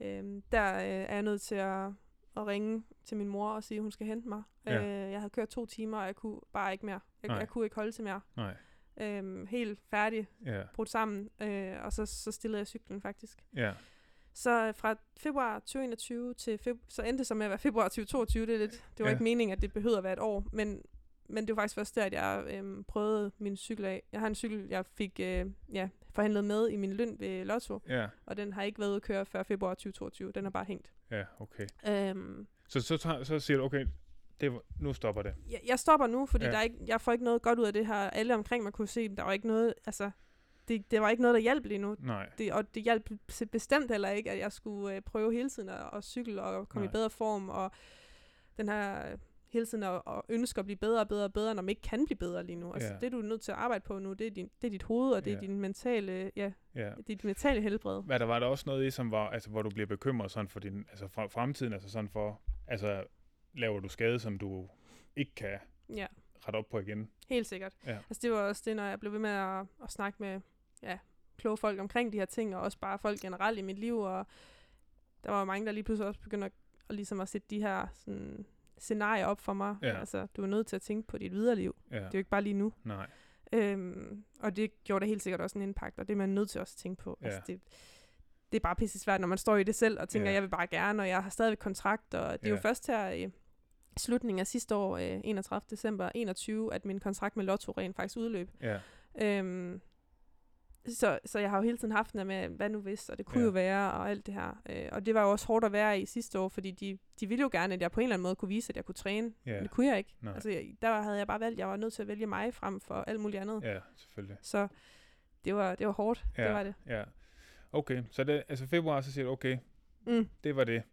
Øhm, der øh, er jeg nødt til at, at ringe til min mor og sige, at hun skal hente mig. Ja. Øh, jeg havde kørt to timer, og jeg kunne bare ikke mere. Jeg, Nej. jeg kunne ikke holde til mere. Nej. Øhm, helt færdig, Ja, brudt sammen, øh, og så, så stillede jeg cyklen faktisk. ja. Så øh, fra februar 2021 til feb- så endte det så med at være februar 2022. Det, er lidt, det var Ja. ikke meningen, at det behøvede at være et år, men, men det var faktisk først der, at jeg øhm, prøvede min cykel af. Jeg har en cykel, jeg fik øh, ja, forhandlet med i min løn ved Lotto, Ja, og den har ikke været ude at køre før februar 2022. Den har bare hængt. ja, okay. Øhm, Så, så, tager, så siger du, okay, det, nu stopper det. jeg, jeg stopper nu, fordi Ja. der er ikke, jeg får ikke noget godt ud af det her. Alle omkring mig kunne se, der var ikke noget, altså, det, det var ikke noget, der hjalp lige nu. Nej. Det, og det hjalp bes- bestemt heller ikke, at jeg skulle øh, prøve hele tiden at, at cykle og komme Nej. i bedre form, og den her hele tiden at, at ønske at blive bedre og bedre og bedre, når man ikke kan blive bedre lige nu. Altså, Ja. det du er nødt til at arbejde på nu, det er, din, det er dit hoved, og det Ja. er din mentale, ja, er dit mentale helbred. Hvad der var der også noget i, som var, altså, hvor du bliver bekymret sådan for din, altså fra fremtiden, altså sådan for, altså laver du skade, som du ikke kan Ja, rette op på igen? helt sikkert. Ja. Altså, det var også det, når jeg blev ved med at, at snakke med ja, kloge folk omkring de her ting, og også bare folk generelt i mit liv, og der var mange, der lige pludselig også begyndte at, at, ligesom at sætte de her sådan, scenarier op for mig. Ja. Altså, du er nødt til at tænke på dit videre liv. Ja. Det er jo ikke bare lige nu. Nej. Øhm, og det gjorde da helt sikkert også en impact, og det er man nødt til også at tænke på. Ja. Altså, det, det er bare pisse svært, når man står i det selv og tænker, Ja. jeg vil bare gerne, og jeg har stadigvæk kontrakt, og det er Ja. jo først her i slutningen af sidste år, øh, 31. december 21, at min kontrakt med Lotto rent faktisk udløb. Ja. Øhm, så, så jeg har jo hele tiden haft den der med, hvad nu hvis, og det kunne Ja. jo være, og alt det her. Øh, og det var jo også hårdt at være i sidste år, fordi de, de ville jo gerne, at jeg på en eller anden måde kunne vise, at jeg kunne træne. Ja. Men det kunne jeg ikke. Nej. Altså, jeg, der havde jeg bare valgt, at jeg var nødt til at vælge mig frem for alt muligt andet. Ja, selvfølgelig. Så det var, det var hårdt, Ja. det var det. Ja. Okay, så det, altså februar, så siger du, okay, Mm. det var det.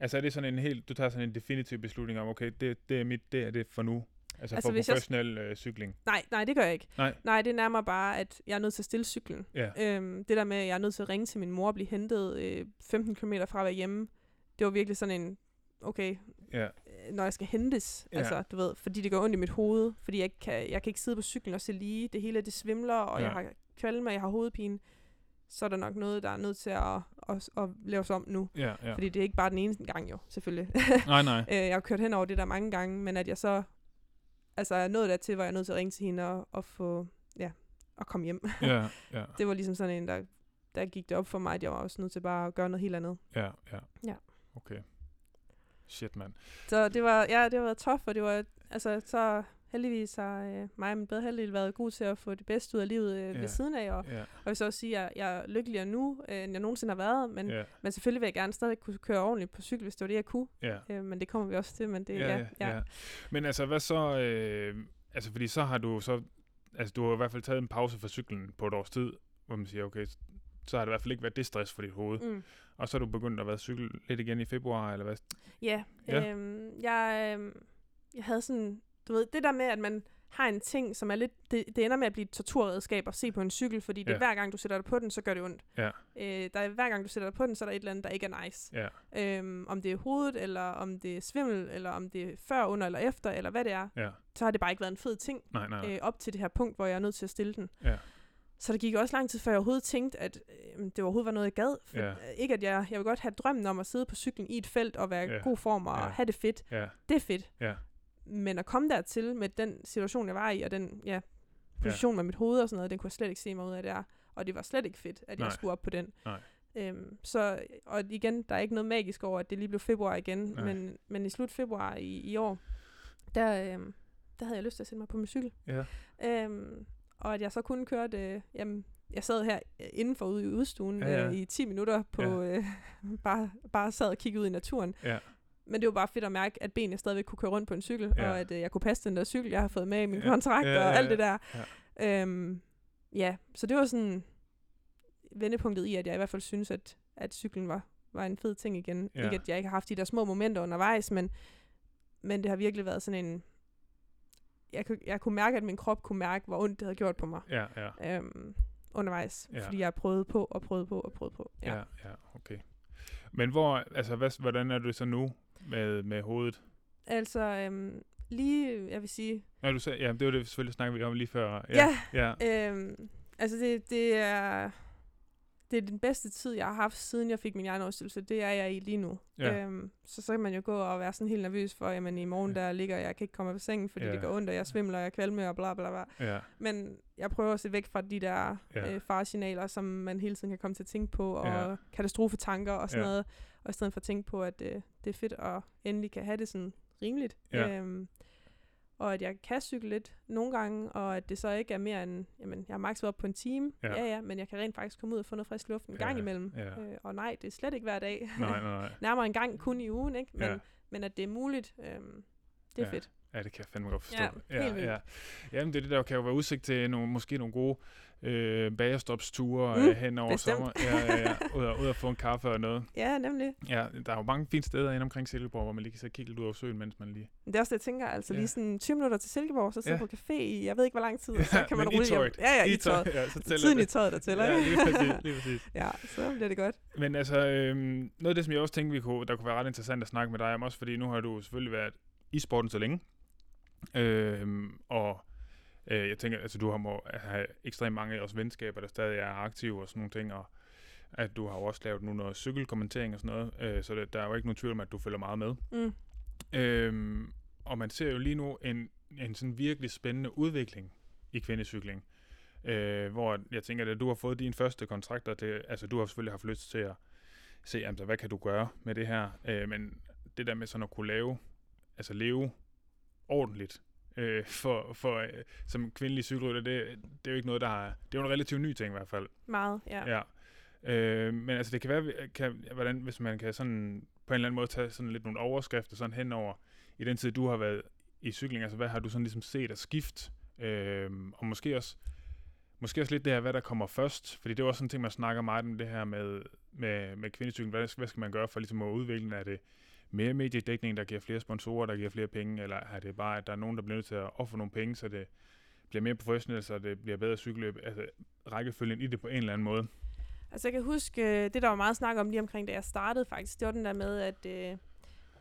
Altså er det sådan en helt, du tager sådan en definitiv beslutning om, okay, det, det er mit, det er det for nu. Altså, Altså, for hvis jeg- professionel øh, cykling. Nej, nej, det gør jeg ikke. Nej. Nej, det er nærmere bare, at jeg er nødt til at stille cyklen. Ja. Øhm, det der med, at jeg er nødt til at ringe til min mor og blive hentet øh, 15 km fra at være hjemme, det var virkelig sådan en, okay, Ja. øh, når jeg skal hentes, Ja. altså, du ved, fordi det går ondt i mit hoved, fordi jeg kan, jeg kan ikke sidde på cyklen og se lige, det hele det svimler, og ja. jeg har kvalme, og jeg har hovedpine, så er der nok noget, der er nødt til at, at, at laves om nu. Ja, ja. Fordi det er ikke bare den eneste gang jo, selvfølgelig. Nej, nej. Øh, jeg har kørt hen over det der mange gange, men at jeg så altså er nået dertil, hvor jeg er nødt til at ringe til hende og, og få, ja, og komme hjem. Ja, ja, det var ligesom sådan en, der, der gik det op for mig, at jeg var også nødt til bare at gøre noget helt andet. ja, ja. Ja. Okay. Shit, mand. Så det var, ja, det var tough, og det var, altså, så heldigvis har øh, mig og min bedre halvdel været god til at få det bedste ud af livet øh, Ja. ved siden af, og, Ja, og jeg vil så også sige, at jeg er lykkeligere nu, øh, end jeg nogensinde har været, men, ja, men selvfølgelig vil jeg gerne stadig kunne køre ordentligt på cykel, hvis det var det, jeg kunne. ja. Øh, men det kommer vi også til, men det, ja, ja, ja. Men altså, hvad så... Øh, altså, fordi så har du så... Altså, du har i hvert fald taget en pause fra cyklen på et års tid, hvor man siger, okay, så har det i hvert fald ikke været det stress for dit hoved. Mm. Og så er du begyndt at være cykel lidt igen i februar, eller hvad? Ja, Ja. Øhm, jeg, øhm, jeg havde sådan, du ved, det der med, at man har en ting, som er lidt, det, det ender med at blive et torturredskab at se på en cykel, fordi det Ja. er hver gang, du sætter dig på den, så gør det ondt. Ja. Øh, der er hver gang, du sætter dig på den, så er der et eller andet, der ikke er nice. Ja, Øhm, om det er hovedet, eller om det er svimmel, eller om det er før, under eller efter, eller hvad det er, ja. så har det bare ikke været en fed ting Nej, nej, nej. øh, op til det her punkt, hvor jeg er nødt til at stille den. Ja. Så der gik også lang tid, før jeg overhovedet tænkte, at øh, det overhovedet var noget, jeg gad. For, Ja. øh, Ikke at jeg, jeg vil godt have drømmen om at sidde på cyklen i et felt og være i Ja. god form og Ja. have det fedt. Ja, Det er fedt. ja, Men at komme dertil med den situation, jeg var i, og den ja, position ja. med mit hoved og sådan noget, den kunne jeg slet ikke se mig ud af der. Og det var slet ikke fedt, at Nej. jeg skulle op på den. Nej. Øhm, så, og igen, der er ikke noget magisk over, at det lige blev februar igen, Nej. men, men i slut februar i, i år, der, øhm, der havde jeg lyst til at sætte mig på min cykel. ja. Øhm, og at jeg så kun kørte, øh, jamen, jeg sad her øh, indenfor ude i udstuen Ja, ja. øh, i 10 minutter på, øh, bare, bare sad og kiggede ud i naturen. Ja. Men det var bare fedt at mærke, at benene stadigvæk kunne køre rundt på en cykel, Ja. og at øh, jeg kunne passe den der cykel, jeg har fået med i min Ja. kontrakt, Ja, ja, og alt ja. det der. Ja. Øhm, ja, så det var sådan vendepunktet i, at jeg i hvert fald synes, at, at cyklen var, var en fed ting igen. Ja. Ikke at jeg ikke har haft de der små momenter undervejs, men, men det har virkelig været sådan en... Jeg, kunne- jeg kunne mærke, at min krop kunne mærke, hvor ondt det havde gjort på mig Ja, ja, øhm, undervejs, Ja. ja. fordi jeg har prøvet på og prøvet på og prøvet på. ja, ja, ja okay. Men hvor, altså, hvad, hvordan er du så nu med, med hovedet? Altså, øhm, lige, jeg vil sige, Ja, du sagde, ja, det var det selvfølgelig snakkede vi om lige før. Ja. Ja, øhm, altså det, det er det er den bedste tid, jeg har haft, siden jeg fik min hjernerystelse. Det er jeg i lige nu. Ja. Øhm, så så kan man jo gå og være sådan helt nervøs for, jamen i morgen der ligger jeg, jeg kan ikke komme af sengen, fordi Ja. det går ondt, og jeg svimler, og jeg kvalme og bla bla bla. ja, Men jeg prøver at se væk fra de der Ja. ja. øh, faresignaler, som man hele tiden kan komme til at tænke på, og Ja. katastrofetanker og sådan Ja. ja. noget. Og i stedet for at tænke på, at øh, det er fedt at endelig kan have det sådan rimeligt. Ja. Øhm, og at jeg kan cykle lidt nogle gange, og at det så ikke er mere end, jamen, jeg har maks været op på en time, Ja. ja. ja men jeg kan rent faktisk komme ud og få noget frisk luft en gang Ja, imellem. ja. Øh, og nej, det er slet ikke hver dag. nej, nej, nej. Nærmere en gang kun i ugen, ikke? Men, Ja. men at det er muligt, øhm, det er Ja. fedt. Ja, det kan jeg fandme godt forstå. Ja, vildt. ja. Jamen, det er det, der kan jo være udsigt til nogle, måske nogle gode øh, bagerstopsture Mm, mm, hen over bestemt. sommer. Ja, ja, ja. Ud, og, ud og få en kaffe og noget. Ja, nemlig. Ja, der er jo mange fine steder inde omkring Silkeborg, hvor man lige kan så kigge lidt ud over søen, mens man lige... Det er også det, jeg tænker. Altså Ja. ja. lige sådan 20 minutter til Silkeborg, så sidde Ja. ja. på café i, jeg ved ikke hvor lang tid, og så Ja, kan man i rulle hjem. Ja, ja, i tøj- tøjet. Ja, så tæller Tiden i det. tøjet, der tæller, Ja, lige præcis, lige præcis. ja, så bliver det godt. Men altså, øhm, noget af det, som jeg også tænkte, vi kunne, der kunne være ret interessant at snakke med dig om, også fordi nu har du selvfølgelig været i sporten så længe. Øhm, og øh, jeg tænker, altså du har må have ekstremt mange også venskaber, der stadig er aktive og sådan nogle ting, og at du har jo også lavet nu noget cykelkommentering og sådan noget, øh, så det, der er jo ikke nogen tvivl om, at du følger meget med. Mm. Øhm, og man ser jo lige nu en, en sådan virkelig spændende udvikling i kvindecykling. Øh, hvor jeg tænker, at du har fået din første kontrakt, og det, altså du har selvfølgelig haft lyst til at se, altså, hvad kan du gøre med det her. Øh, men det der med sådan at kunne lave, altså leve ordentligt øh, for, for, øh, som kvindelig cykelrytter, det, det er jo ikke noget, der er, det er jo en relativt ny ting i hvert fald. Meget, ja. Ja. Øh, men altså det kan være, kan, hvordan, hvis man kan sådan på en eller anden måde tage sådan lidt nogle overskrifter sådan henover i den tid, du har været i cykling, altså hvad har du sådan ligesom set af skift? Øh, og måske også, måske også lidt det her, hvad der kommer først, fordi det er også sådan en ting, man snakker meget om det her med, med, med kvindecykling. Hvad, hvad skal man gøre for ligesom at udvikle? Er det mere mediedækning, der giver flere sponsorer, der giver flere penge, eller er det bare, at der er nogen, der bliver nødt til at ofre nogle penge, så det bliver mere professionelt, så det bliver bedre cykelløb? Altså rækkefølgen i det på en eller anden måde. Altså jeg kan huske, øh, det der var meget snak om lige omkring, da jeg startede faktisk, det var den der med, at, øh,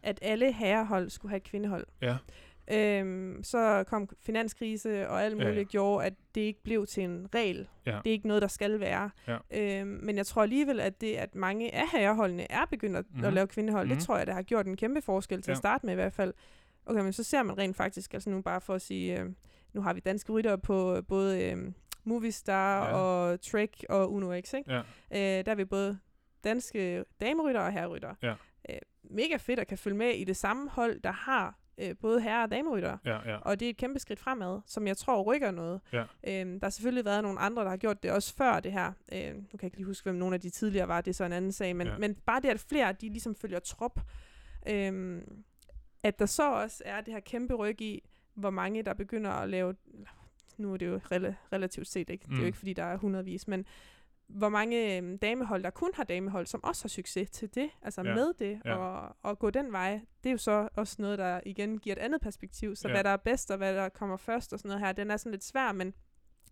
at alle herrehold skulle have et kvindehold. Ja. Øhm, så kom finanskrise og alt muligt ja. ja. gjorde, at det ikke blev til en regel. Ja. Det er ikke noget, der skal være. Ja. Øhm, men jeg tror alligevel, at det, at mange af herreholdene er begyndt at, Mhm. mm-hmm. at lave kvindehold, Mhm. det tror jeg, der har gjort en kæmpe forskel til Ja. at starte med i hvert fald. Okay, men så ser man rent faktisk, altså nu bare for at sige, øh, nu har vi danske ryttere på øh, både øh, Movistar Ja. og Trek og Uno X, ikke? Ja. Øh, der er vi både danske damerytter og herrerytter. Ja. Øh, mega fedt at kan følge med i det samme hold, der har øh, både herre- og damerytter. Ja, ja. Og det er et kæmpe skridt fremad, som jeg tror rykker noget. Ja. Øhm, der har selvfølgelig været nogle andre, der har gjort det også før det her. Øhm, nu kan jeg ikke lige huske, hvem nogle af de tidligere var, det er så en anden sag. Men, Ja. men bare det, at flere de ligesom følger trop. Øhm, at der så også er det her kæmpe ryg i, hvor mange der begynder at lave... Nu er det jo rela- relativt set, ikke? Det er Mm. jo ikke, fordi der er hundredvis, men hvor mange øhm, damehold, der kun har damehold, som også har succes til det, altså Ja. med det, Ja. og, og gå den vej, det er jo så også noget, der igen giver et andet perspektiv. Så Ja. hvad der er bedst, og hvad der kommer først og sådan noget her, den er sådan lidt svær, men,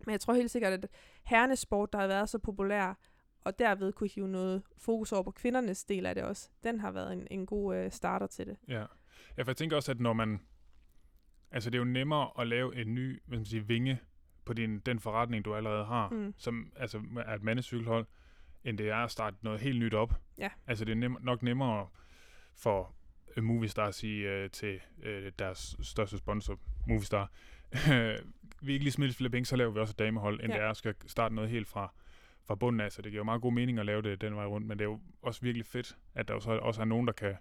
men jeg tror helt sikkert, at hernesport, der har været så populær, og derved kunne hive noget fokus over på kvindernes del af det også, den har været en, en god øh, starter til det. Ja. ja, for jeg tænker også, at når man... Altså, det er jo nemmere at lave en ny, hvad skal man sige, vinge på din, den forretning, du allerede har, Mm. som altså, er et mandecykelhold, end det er at starte noget helt nyt op. Ja. Altså, det er nem, nok nemmere for uh, Movistar at sige uh, til uh, deres største sponsor, Movistar, vi er ikke lige smidt flere penge, så laver vi også et damehold, end Ja. det er at skal starte noget helt fra, fra bunden af. Så det giver jo meget god mening at lave det den vej rundt, men det er jo også virkelig fedt, at der jo så også er nogen, der kan,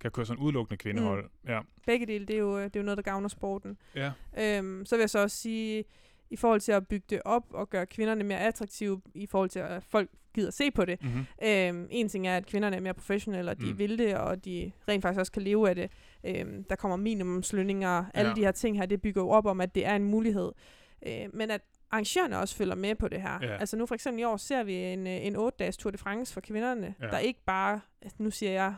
kan køre sådan udelukkende kvindehold. Mm. Ja. Begge dele, det er jo, det er jo noget, der gavner sporten. Ja. Øhm, så vil jeg så også sige, i forhold til at bygge det op og gøre kvinderne mere attraktive, i forhold til at folk gider se på det. Mm-hmm. Øhm, en ting er, at kvinderne er mere professionelle, og de Mm. vil det, og de rent faktisk også kan leve af det. Øhm, der kommer minimumslønninger, alle Ja. de her ting her, det bygger jo op om, at det er en mulighed. Øh, men at arrangørerne også følger med på det her. Ja. Altså nu for eksempel i år ser vi en, øh, en 8-dages Tour de France for kvinderne, Ja. der ikke bare, altså, nu siger jeg,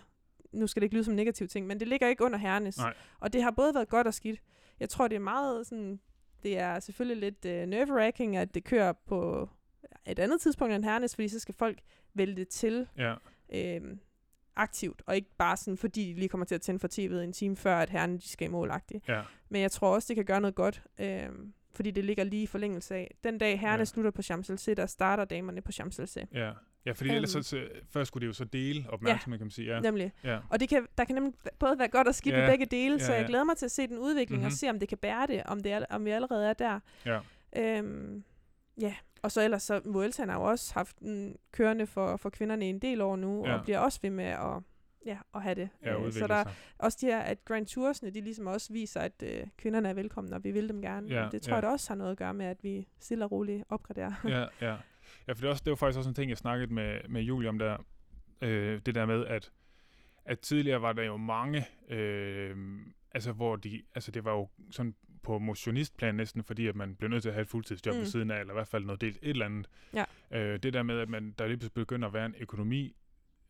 nu skal det ikke lyde som en negativ ting, men det ligger ikke under herrenes. Nej. Og det har både været godt og skidt. Jeg tror, det er meget sådan, det er selvfølgelig lidt øh, nerve-wracking, at det kører på et andet tidspunkt end herrenes, fordi så skal folk vælge det til Ja. øh, aktivt, og ikke bare sådan, fordi de lige kommer til at tænde for tv'et en time før, at herrerne de skal i målagtigt. Ja. Men jeg tror også, det kan gøre noget godt, øh, fordi det ligger lige i forlængelse af. Den dag herrerne Ja. ja. slutter på Champs-Élysées, der starter damerne på Champs-Élysées. Ja. Ja, fordi ellers så, Øhm. så, først skulle det jo så dele opmærksomhed, kan man sige. Ja. Nemlig. Ja. Og det kan, der kan nemlig både være godt og skidt Ja, ja. ved begge dele, så ja, jeg ja. glæder mig til at se den udvikling Mhm. og se, om det kan bære det, om, det er, om vi allerede er der. Ja. Øhm, ja, og så ellers så Vueltaen har jo også haft den kørende for, for kvinderne i en del år nu, Ja. og bliver også ved med at, ja, at have det. Ja, Øh, så der sig. også de her, at Grand Toursene, de ligesom også viser, at øh, kvinderne er velkomne, og vi vil dem gerne. Ja, det tror ja. jeg da også har noget at gøre med, at vi stille og roligt opgraderer. ja, ja. Ja, for det, er også, det var faktisk også en ting, jeg snakkede med, med Julie om der. Øh, det der med, at, at tidligere var der jo mange, øh, altså hvor de, altså det var jo sådan på motionistplan næsten, fordi at man blev nødt til at have et fuldtidsjob mm. ved siden af, eller i hvert fald noget delt et eller andet. Ja. Øh, det der med, at man, der lige begynder at være en økonomi,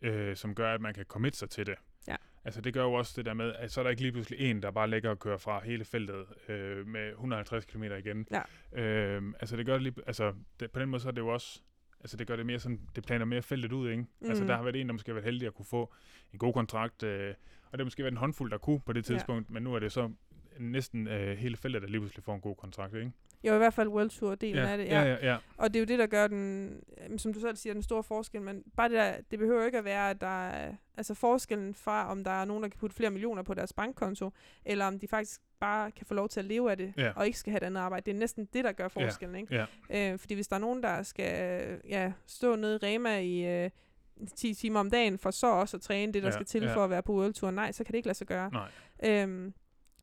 øh, som gør, at man kan committe sig til det. Ja. Altså det gør jo også det der med, at så er der ikke lige pludselig en, der bare ligger og kører fra hele feltet øh, med 150 km igen. Ja. Øh, altså det gør det lige, altså det, på den måde så er det jo også, altså det gør det mere sådan, det planer mere feltet ud, ikke? Mm. Altså der har været en, der måske har været heldig at kunne få en god kontrakt, øh, og det har måske været en håndfuld, der kunne på det Ja. tidspunkt, men nu er det så næsten øh, hele feltet, der lige pludselig får en god kontrakt, ikke? Jo, i hvert fald World Tour-delen ja. af det. Ja, ja, ja. Og det er jo det, der gør den, øhm, som du selv siger, den store forskel. Men bare det der, det behøver ikke at være, at der er, altså forskellen fra, om der er nogen, der kan putte flere millioner på deres bankkonto, eller om de faktisk bare kan få lov til at leve af det, Ja. og ikke skal have et andet arbejde. Det er næsten det, der gør forskellen, ikke? ja. Øh, fordi hvis der er nogen, der skal ja, stå nede i Rema i øh, 10 timer om dagen, for så også at træne det, der Ja, skal til ja. for at være på World Tour, nej, så kan det ikke lade sig gøre. Nej. Øhm,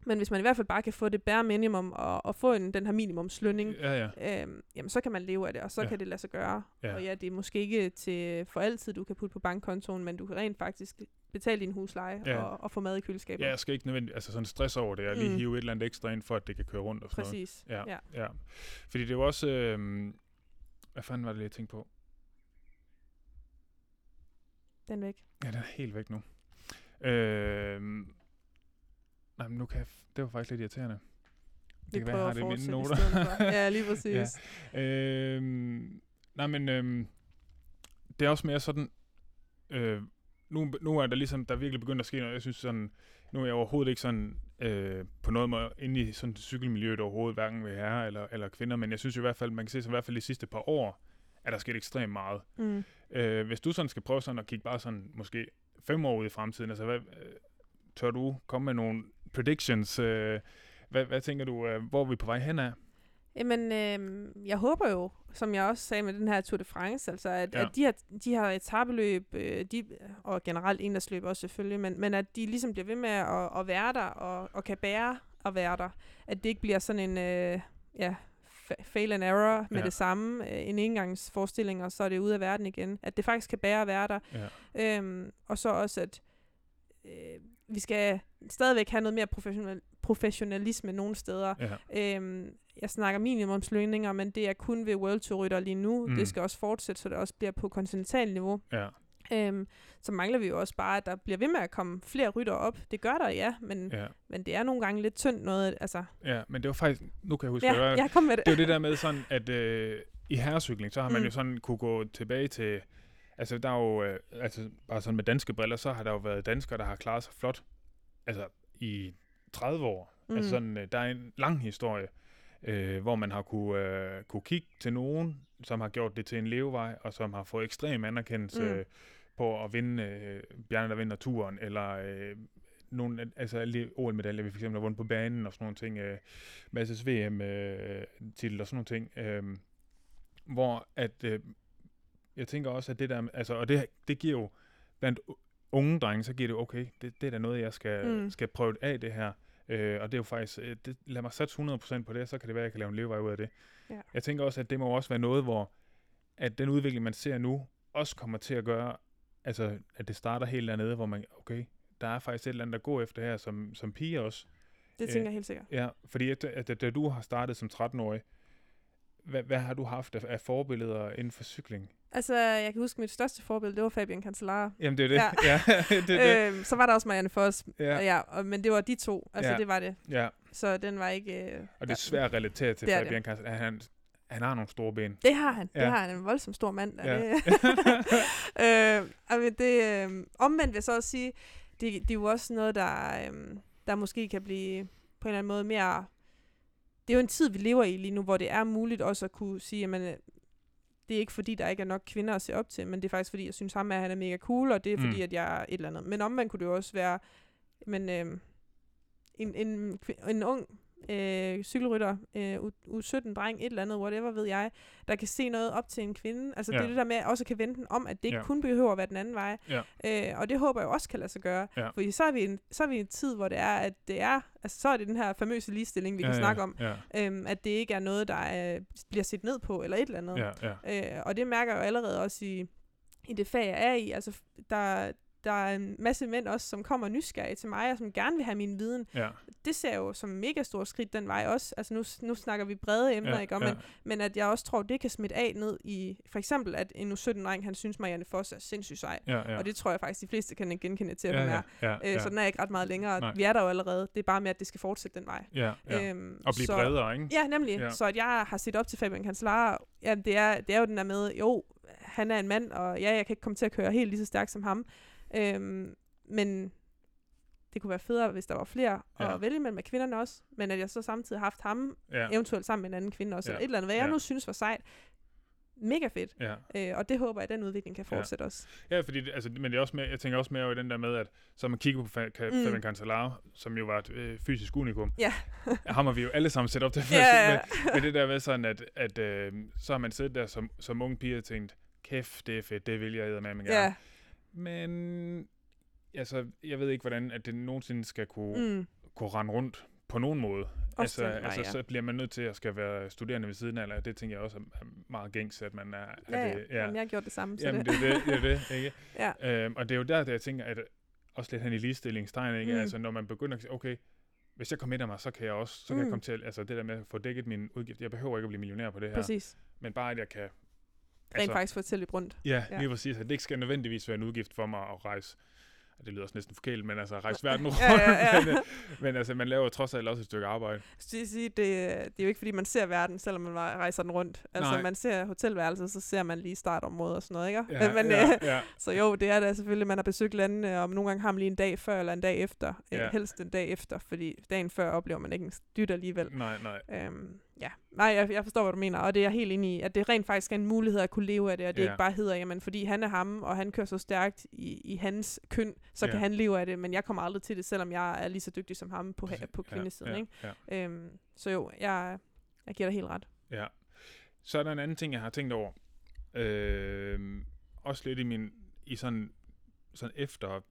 men hvis man i hvert fald bare kan få det bare minimum, og, og få en, den her minimumslønning, Ja, ja. øhm, jamen så kan man leve af det, og så Ja. kan det lade sig gøre. Ja. Og ja, det er måske ikke til for altid, du kan putte på bankkontoen, men du kan rent faktisk betale din husleje Ja. og, og få mad i køleskabet. Ja, jeg skal ikke nødvendigt, altså sådan stress over det, og lige Mm. hive et eller andet ekstra ind, for at det kan køre rundt og sådan noget. Præcis. Ja, ja. ja. Fordi det er jo også... Øh, hvad fanden var det, jeg tænkte på? Den er væk. Ja, den er helt væk nu. Øh, nej, men nu kan jeg... f- Det var faktisk lidt irriterende. Det Vi kan være, jeg har det i mine noter. ja, lige præcis. Ja. Øh, nej, men øh, det er også mere sådan... Øh, nu, nu er der ligesom, der er virkelig begyndt at ske noget. Jeg synes sådan, nu er jeg overhovedet ikke sådan øh, på noget måde inde i sådan cykelmiljøet overhovedet, hverken ved herrer eller, eller kvinder, men jeg synes i hvert fald, man kan se så i hvert fald de sidste par år, er der sket ekstremt meget. Mm. Øh, hvis du sådan skal prøve sådan at kigge bare sådan måske fem år ud i fremtiden, altså hvad, tør du komme med nogle predictions? Øh, hvad, hvad tænker du, øh, hvor er vi på vej hen af? Jamen, øh, jeg håber jo, som jeg også sagde med den her Tour de France, altså at, Ja. at de her, de her etabeløb, øh, de, og generelt endersløb også selvfølgelig, men, men at de ligesom bliver ved med at, at være der, og, og kan bære at være der. At det ikke bliver sådan en, øh, ja, fa- fail and error med Ja. det samme, øh, en engangsforestilling, og så er det ude af verden igen. At det faktisk kan bære at være der. Ja. Øhm, og så også, at øh, vi skal stadigvæk have noget mere professionel, professionalisme nogle steder. Ja. Øhm, jeg snakker minimumslønninger, men det er kun ved World Tour rytter lige nu. Mm. Det skal også fortsætte, så det også bliver på kontinental niveau. Ja. Øhm, så mangler vi jo også bare, at der bliver ved med at komme flere rytter op. Det gør der, ja, men, Ja. men det er nogle gange lidt tyndt noget. Altså, ja, men det var faktisk, nu kan jeg huske, ja, det var. jeg kom med det. det jo det der med sådan, at øh, i herrecykling, så har man Mm. jo sådan kunne gå tilbage til, altså der er jo, øh, altså bare sådan med danske briller, så har der jo været danskere, der har klaret sig flot, altså i 30 år. Mm. Altså Mm. sådan, øh, der er en lang historie, øh, hvor man har kunne, øh, kunne kigge til nogen, som har gjort det til en levevej, og som har fået ekstrem anerkendelse Mm. mm. på at vinde øh, Bjarne, der vinder turen, eller øh, nogle, altså alle OL-medaljer, vi for eksempel har vundet på banen og sådan nogle ting, øh, masses VM-titel og sådan nogle ting, øh, hvor at, øh, jeg tænker også, at det der, altså, og det, det giver jo, blandt unge drenge, så giver det, okay, det, det er da noget, jeg skal, Mm. skal prøve af det her, øh, og det er jo faktisk, øh, det, lad mig satse 100% på det, så kan det være, at jeg kan lave en levevej ud af det. Ja. Jeg tænker også, at det må også være noget, hvor, at den udvikling, man ser nu, også kommer til at gøre, altså, at det starter helt dernede, hvor man, okay, der er faktisk et eller andet, der går efter her, som, som pige også. Det tænker jeg helt sikkert. Ja, fordi at, at, at da du har startet som 13-årig, hvad, hvad har du haft af, af forbilleder inden for cykling? Altså, jeg kan huske, mit største forbillede, det var Fabian Cancellara. Jamen, det er det. Ja. Ja, det, er det. Øhm, så var der også Marianne Foss, Ja. ja. Og, men det var de to. Altså, Ja. det var det. ja, Så den var ikke... Øh, og det er svært at relatere til er det. Fabian Kassel. Han, han har nogle store ben. Det har han. Ja. Det har han. En voldsom stor mand. Ja. Det, øh, altså det, øh, omvendt vil jeg så også sige, det, det er jo også noget, der, øh, der måske kan blive på en eller anden måde mere... Det er jo en tid, vi lever i lige nu, hvor det er muligt også at kunne sige, at det er ikke fordi, der ikke er nok kvinder at se op til, men det er faktisk fordi, jeg synes ham, at han er mega cool, og det er fordi, Mm. at jeg er et eller andet. Men omvendt kunne det jo også være, men øh, en, en, en ung øh, cykelrytter, øh, U- U17-dreng, et eller andet, whatever ved jeg, der kan se noget op til en kvinde. Altså ja. det Ja. er det der med, at også kan vende den om, at det ikke Ja. kun behøver at være den anden vej. Ja. Øh, og det håber jeg også kan lade sig gøre. Ja. Fordi så er, vi en, så er vi en tid, hvor det er, at det er, altså så er det den her famøse ligestilling, vi kan snakke om, Ja, øhm, at det ikke er noget, der er, bliver set ned på, eller et eller andet. ja, ja. Øh, og det mærker jeg jo allerede også i, i det fag, jeg er i. Altså, der, der er en masse mænd også, som kommer nysgerrige til mig, og som gerne vil have min viden. ja. Det ser jeg jo som mega stor skridt den vej også. Altså nu, nu snakker vi brede emner, ja, ikke? Og, ja. men, men at jeg også tror, det kan smitte af ned i, for eksempel at en U17-dreng, han synes Marianne Foss er sindssygt sej. Ja, ja. Og det tror jeg faktisk, de fleste kan genkende til, at ja, hun ja, er. ja, Øh, ja, Så den er ikke ret meget længere. Nej. Vi er der jo allerede. Det er bare med, at det skal fortsætte den vej. ja, ja. Øhm, Og blive så, bredere, ikke? Ja, nemlig. Ja. Så at jeg har set op til Fabian Cancellara, ja, det er, det er jo den der med, jo, han er en mand, og ja, jeg kan ikke komme til at køre helt lige så stærkt som ham. Øhm, men det kunne være federe, hvis der var flere ja. Ja. at vælge mellem af kvinderne også. Men at jeg så samtidig har haft ham, Ja, ja. eventuelt sammen med en anden kvinde også, Ja. eller et eller andet, hvad jeg Ja. nu synes var sejt. Mega fedt. ja. Øh, og det håber jeg, at den udvikling kan Ja. fortsætte også. Ja, fordi det, altså, men det er også mere, jeg tænker også mere over i den der med, at så man kigger på Mm. Fabian Cancellara, som jo var et øh, fysisk unikum. Ja. Ham har vi jo alle sammen set op til. Ja, ja, ja. Men, men det der med sådan, at, at øh, så har man siddet der som, som ung pige og tænkt, kæft, det er fedt, det vil jeg med, gerne. Ja. Men altså, jeg ved ikke, hvordan at det nogensinde skal kunne, Mm. kunne rende rundt på nogen måde. Også altså, den vej, altså ja. så bliver man nødt til at skal være studerende ved siden af, eller det tænker jeg også er meget gængs, at man er... Ja, er ja. det, Jamen, jeg har gjort det samme. Så Jamen, det. det er det, det, er det ikke? ja. Øhm, og det er jo der, der jeg tænker, at også lidt hen i ligestillingstegn, ikke? Mm. Altså, når man begynder at sige, okay, hvis jeg kommer ind af mig, så kan jeg også, så kan mm. jeg Mm. komme til, altså det der med at få dækket min udgift, jeg behøver ikke at blive millionær på det her, Præcis. men bare at jeg kan, Rent Altså- faktisk få til lidt rundt. ja, Ja. lige præcis, at det ikke skal nødvendigvis være en udgift for mig at rejse, det lyder også næsten forkert, men altså rejse verden rundt, Ja, ja, ja. men, men altså man laver trods alt også et stykke arbejde. Så det, sige, det, det er jo ikke fordi, man ser verden, selvom man rejser den rundt. Altså, Nej. man ser hotelværelset, så ser man lige startområdet og sådan noget, ikke? Ja, Men, ja, øh, ja, Så jo, det er da selvfølgelig, man har besøgt landene, og nogle gange har man lige en dag før eller en dag efter. Ja. Ja. Helst en dag efter, fordi dagen før oplever man ikke en dyt alligevel. nej, nej, Øhm, ja, nej, jeg, jeg forstår, hvad du mener, og det er jeg helt enig i, at det rent faktisk er en mulighed at kunne leve af det, og det Ja. ikke bare hedder, jamen fordi han er ham, og han kører så stærkt i, i hans køn, så Ja. kan han leve af det, men jeg kommer aldrig til det, selvom jeg er lige så dygtig som ham på, på kvindesiden, ja, ikke? Ja, Øhm, så jo, jeg, jeg giver dig helt ret. ja. Så er der en anden ting, jeg har tænkt over, øh, også lidt i min, i sådan, sådan efter,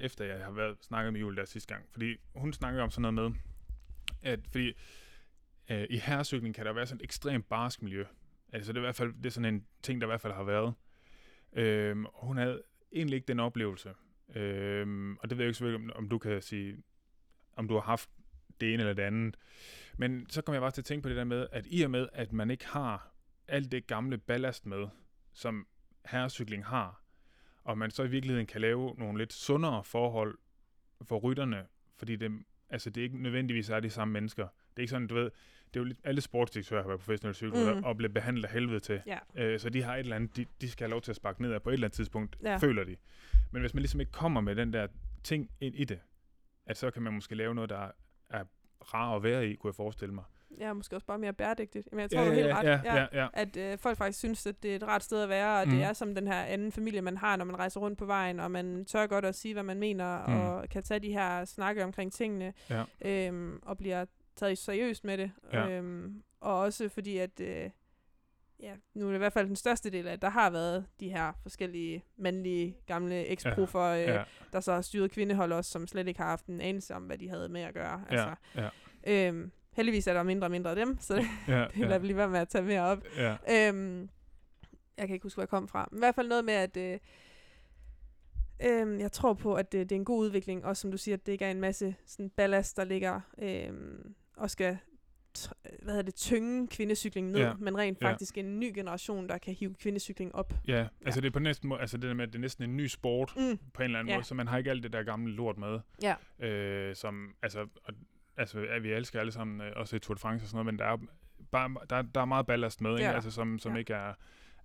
efter jeg har været snakket med Julie der sidste gang, fordi hun snakkede om sådan noget med, at fordi øh, i herrecykling kan der være sådan et ekstremt barsk miljø. Altså det er i hvert fald det er sådan en ting, der i hvert fald har været. Øh, og hun havde egentlig ikke den oplevelse. Øh, og det ved jeg ikke selvfølgelig, om, om du kan sige, om du har haft det ene eller det andet. Men så kom jeg bare til at tænke på det der med, at i og med, at man ikke har alt det gamle ballast med, som herrecykling har, og man så i virkeligheden kan lave nogle lidt sundere forhold for rytterne, fordi det, altså det ikke nødvendigvis er de samme mennesker. Det er ikke sådan, du ved, det er jo lidt, alle sportsdirektører har været professionelle cykelrytter Mm. og blevet behandlet af helvede til. Ja. Øh, så de har et eller andet, de, de skal have lov til at sparke ned af på et eller andet tidspunkt, Ja. ja. føler de. Men hvis man ligesom ikke kommer med den der ting ind i det, at så kan man måske lave noget, der er rar at være i, kunne jeg forestille mig. Ja, måske også bare mere bæredygtigt. Men jeg tror, du er helt ja, ret. ja, ja, ja. At øh, folk faktisk synes, at det er et rart sted at være, og Mm. det er som den her anden familie, man har, når man rejser rundt på vejen, og man tør godt at sige, hvad man mener, Mm. og kan tage de her snakke omkring tingene, Ja. øhm, og bliver taget seriøst med det. Ja. Øhm, og også fordi, at øh, ja, nu er det i hvert fald den største del af, at der har været de her forskellige mandlige gamle eksprofer, ja. øh, ja, der så har styret kvindehold også, som slet ikke har haft en anelse om, hvad de havde med at gøre. Altså, ja, ja, øhm, heldigvis er der mindre og mindre af dem, så det, ja, det lader vi lige være med at tage mere op. ja, Øhm, jeg kan ikke huske, hvor jeg kom fra. Men I hvert fald noget med, at øh, øhm, jeg tror på, at det, det er en god udvikling. Også som du siger, at det ikke er en masse sådan ballast, der ligger øhm, og skal hvad hedder det, tynge kvindecykling ned, Ja. men rent Ja. faktisk en ny generation, der kan hive kvindecykling op. ja. Altså det er på næsten måde, altså det der med, at det er næsten en ny sport, Mm. på en eller anden Ja. måde, så man har ikke alt det der gamle lort med. Ja. Øh, som, altså, og, altså, at vi elsker alle sammen øh, også i Tour de France og sådan noget, men der er, bare, der, der er meget ballast med, ikke? Ja. Altså, som, som Ja. ikke er,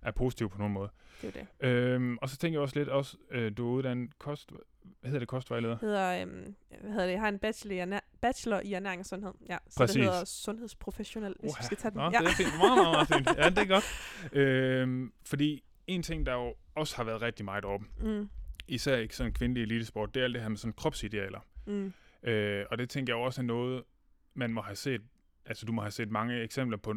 er positiv på nogen måde. Det er det. Øhm, og så tænker jeg også lidt, også, øh, du er uddannet kost, hvad hedder det, kostvejleder? hedder, øhm, hvad hedder det, jeg har en bachelor i, ernæ- bachelor i ernæring og sundhed. Ja, så Præcis. det hedder sundhedsprofessionel, hvis vi skal tage den. Nå, ja. det er fint. Meget, meget, meget fint. Ja, det er godt. Øhm, fordi en ting, der jo også har været rigtig meget oppe, Mm, især ikke sådan kvindelig elitesport, det er alt det her med sådan kropsidealer. mm, Øh, og det tænker jeg også er noget, man må have set, altså du må have set mange eksempler på,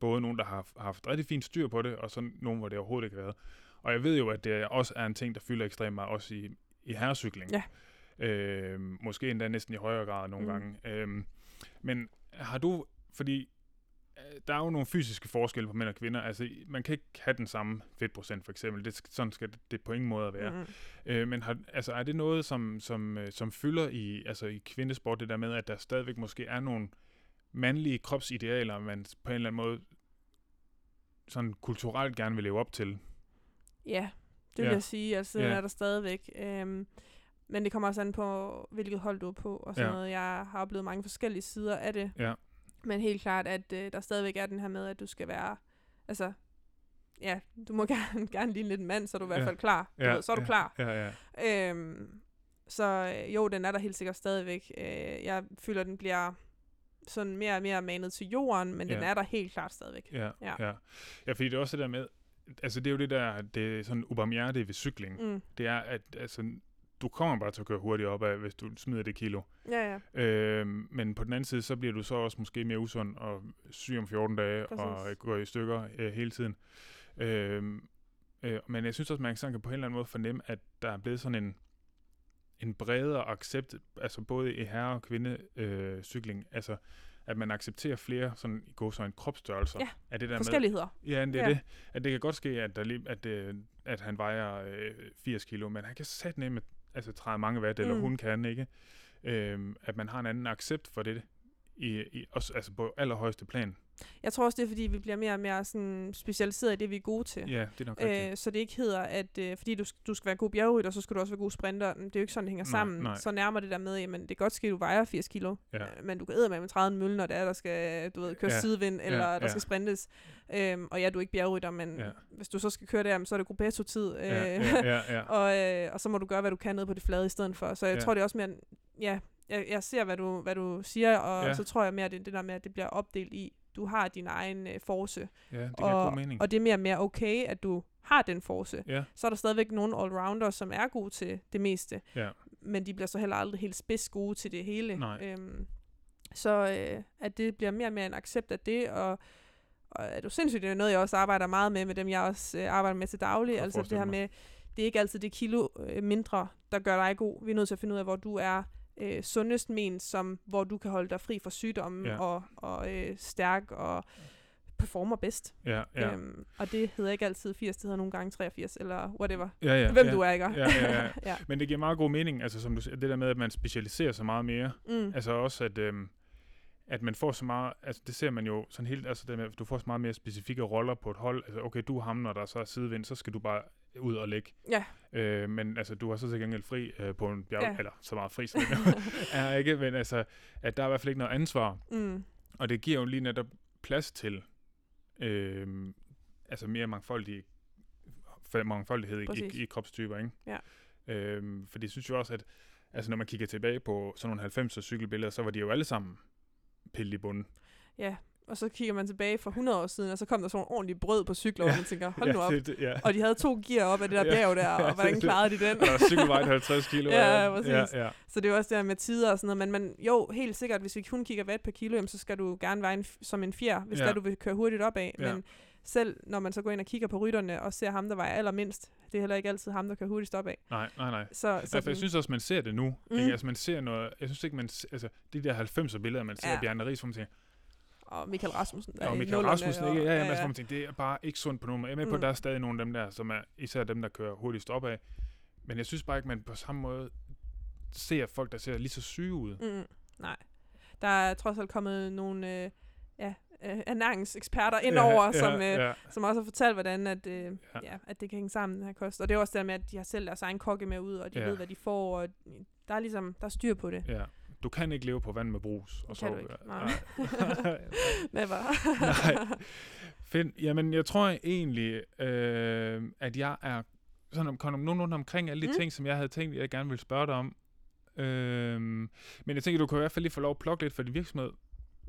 både nogen, der har har haft rigtig fint styr på det, og så nogen, hvor det overhovedet ikke har været. Og jeg ved jo, at det også er en ting, der fylder ekstremt meget, også i, i herrecykling. Ja. Øh, måske endda næsten i højere grad nogle Mm. gange. Øh, men har du, fordi øh, der er jo nogle fysiske forskelle på mænd og kvinder. Altså, man kan ikke have den samme fedtprocent, for eksempel. Det, sådan skal det, på ingen måde at være. mm, Øh, men har, altså, er det noget, som, som, øh, som fylder i, altså, i kvindesport, det der med, at der stadigvæk måske er nogle mandlige kropsidealer, man på en eller anden måde sådan kulturelt gerne vil leve op til? Ja, vil Ja. jeg sige. Altså, Ja. er der stadigvæk. Øhm, men det kommer også an på, hvilket hold du er på. Og sådan Ja. noget. Jeg har oplevet mange forskellige sider af det. Ja. Men helt klart, at øh, der stadigvæk er den her med, at du skal være... Altså, ja, du må gerne, gerne ligne lidt en mand, så er du i hvert Ja. fald klar. Du Ja, ved, så er du ja, klar. Ja, ja. Øhm, så øh, jo, den er der helt sikkert stadigvæk. Øh, jeg føler, den bliver sådan mere og mere manet til jorden, men den Ja. er der helt klart stadigvæk. Ja, Ja. ja. ja. ja fordi det er også det der med, altså det er jo det der, det er sådan ubarmhjertige ved cykling. Mm. Det er, at altså, du kommer bare til at køre hurtigt op af, hvis du smider det kilo. Ja, ja. Øhm, men på den anden side, så bliver du så også måske mere usund og syg om 14 dage Præcis. og går i stykker øh, hele tiden. Øhm, øh, men jeg synes også, man sådan kan på en eller anden måde fornemme, at der er blevet sådan en, en bredere accept, altså både i herre- og kvindecykling, øh, cykling, altså at man accepterer flere sådan i går så en kropsstørrelser. Ja, er det der med, Forskelligheder. Ja, det er Ja. det. At det kan godt ske, at, der lige, at, øh, at han vejer øh, 80 kilo, men han kan sætte nemme altså træde mange watt, eller Mm. hun kan, ikke? Øhm, at man har en anden accept for det, i, i, også, altså på allerhøjeste plan. Jeg tror også, det er, fordi vi bliver mere og mere sådan specialiseret i det, vi er gode til. Ja, det er nok rigtigt. Øh, så det ikke hedder, at øh, fordi du, du skal være god bjergrytter, så skal du også være god sprinter. Det er jo ikke sådan, det hænger Nej, sammen. nej. Så nærmer det der med, jamen det kan godt ske, at du vejer 80 kilo, Ja. øh, men du kan æde med med 30 mølle, når det er, der skal du ved, køre Ja. sidevind, eller Ja, der ja. skal sprintes. Øhm, og ja, du er ikke bjergrytter, men Ja. hvis du så skal køre der, så er det gruppetto-tid. Øh, ja, ja, ja, ja. og, øh, og så må du gøre, hvad du kan nede på det flade i stedet for. Så jeg Ja. tror, det er også mere, ja, jeg, jeg ser, hvad du, hvad du siger, og Ja. så tror jeg mere, det er det der med, at det bliver opdelt i, du har din egen øh, force, ja, det giver og, god mening. og det er mere og mere okay, at du har den force. ja, Så er der stadigvæk nogle allrounder, som er gode til det meste, ja, men de bliver så heller aldrig helt spids gode til det hele. Nej. Øhm, så øh, at det bliver mere og mere en accept af det, og, og er du sindssygt, det er noget, jeg også arbejder meget med, med dem, jeg også øh, arbejder med til daglig. Altså det her mig. med, det er ikke altid det kilo øh, mindre, der gør dig god. Vi er nødt til at finde ud af, hvor du er øh, sundest ment, som, hvor du kan holde dig fri fra sygdomme Ja. ja. og, og øh, stærk og performer bedst. Ja, ja. Øhm, og det hedder ikke altid 80, det hedder nogle gange 83, eller whatever. ja, ja Hvem ja. du er, ikke? Ja, ja, ja. ja. Men det giver meget god mening, altså som du siger, det der med, at man specialiserer sig meget mere. Mm. Altså også, at, øhm, at man får så meget, altså det ser man jo sådan helt, altså det med, at du får så meget mere specifikke roller på et hold. Altså okay, du er ham, når der så er sidevind, så skal du bare ud og lægge. Ja. Øh, men altså, du har så til gengæld fri øh, på en bjerg, Ja. eller så meget fri, som er ikke, men altså, at der er i hvert fald ikke noget ansvar. Mm. Og det giver jo lige netop plads til øh, altså mere mangfoldig, mangfoldighed i, Præcis. i, i kropstyper, ikke? Ja. Øh, for det synes jo også, at altså, når man kigger tilbage på sådan nogle 90'er cykelbilleder, så var de jo alle sammen pillet i bunden. Ja, og så kigger man tilbage for 100 år siden, og så kom der sådan nogle ordentlige brød på cykler, og Ja. man tænker, hold nu op. det, det, ja. Og de havde to gear op af det der bjerg der, og hvordan klarede de den? Og cykelvejen 50 kilo. Ja, ja, præcis. Ja, ja. Så det er også det her med tider og sådan noget. Men man, jo, helt sikkert, hvis vi kun kigger watt per kilo, jamen, så skal du gerne veje en, som en fjer, hvis Ja. der du vil køre hurtigt opad. Ja. Men selv når man så går ind og kigger på rytterne og ser ham, der vejer allermindst, det er heller ikke altid ham, der kører hurtigst opad. Nej, nej, nej. Så, Så jeg synes også, man ser det nu. Mm. Ikke? Altså, man ser noget, jeg synes ikke, man, altså, de der 90'er billeder, man ser Ja. af Bjarne Ries, hvor man tænker, og Michael Rasmussen. Der Ja, er og Michael Rasmussen, ikke? Ja, ja, altså, hvor man tænker, det er bare ikke sundt på nogen. Jeg er med på, Mm. der er stadig nogle af dem der, som er især dem, der kører hurtigst opad. Men jeg synes bare ikke, man på samme måde ser folk, der ser lige så syge ud. Mm, nej. Der er trods alt kommet nogle øh, ja, øh, ernæringseksperter indover, ja, som, øh, ja. som også har fortalt, hvordan at, øh, ja. Ja. Ja, at det kan hænge sammen, den her kost. Og det er også der med, at de har selv deres egen kokke med ud, og de Ja. ved, hvad de får, og der er ligesom, der er styr på det. ja. Du kan ikke leve på vand med brus. Og kan så, du ikke. Nej. Never. Nej. Find, jamen, jeg tror egentlig, øh, at jeg er sådan om, kom nogenlunde omkring alle de mm. ting, som jeg havde tænkt, jeg gerne ville spørge dig om. Øh, men jeg tænker, du kan i hvert fald lige få lov at plukke lidt for din virksomhed.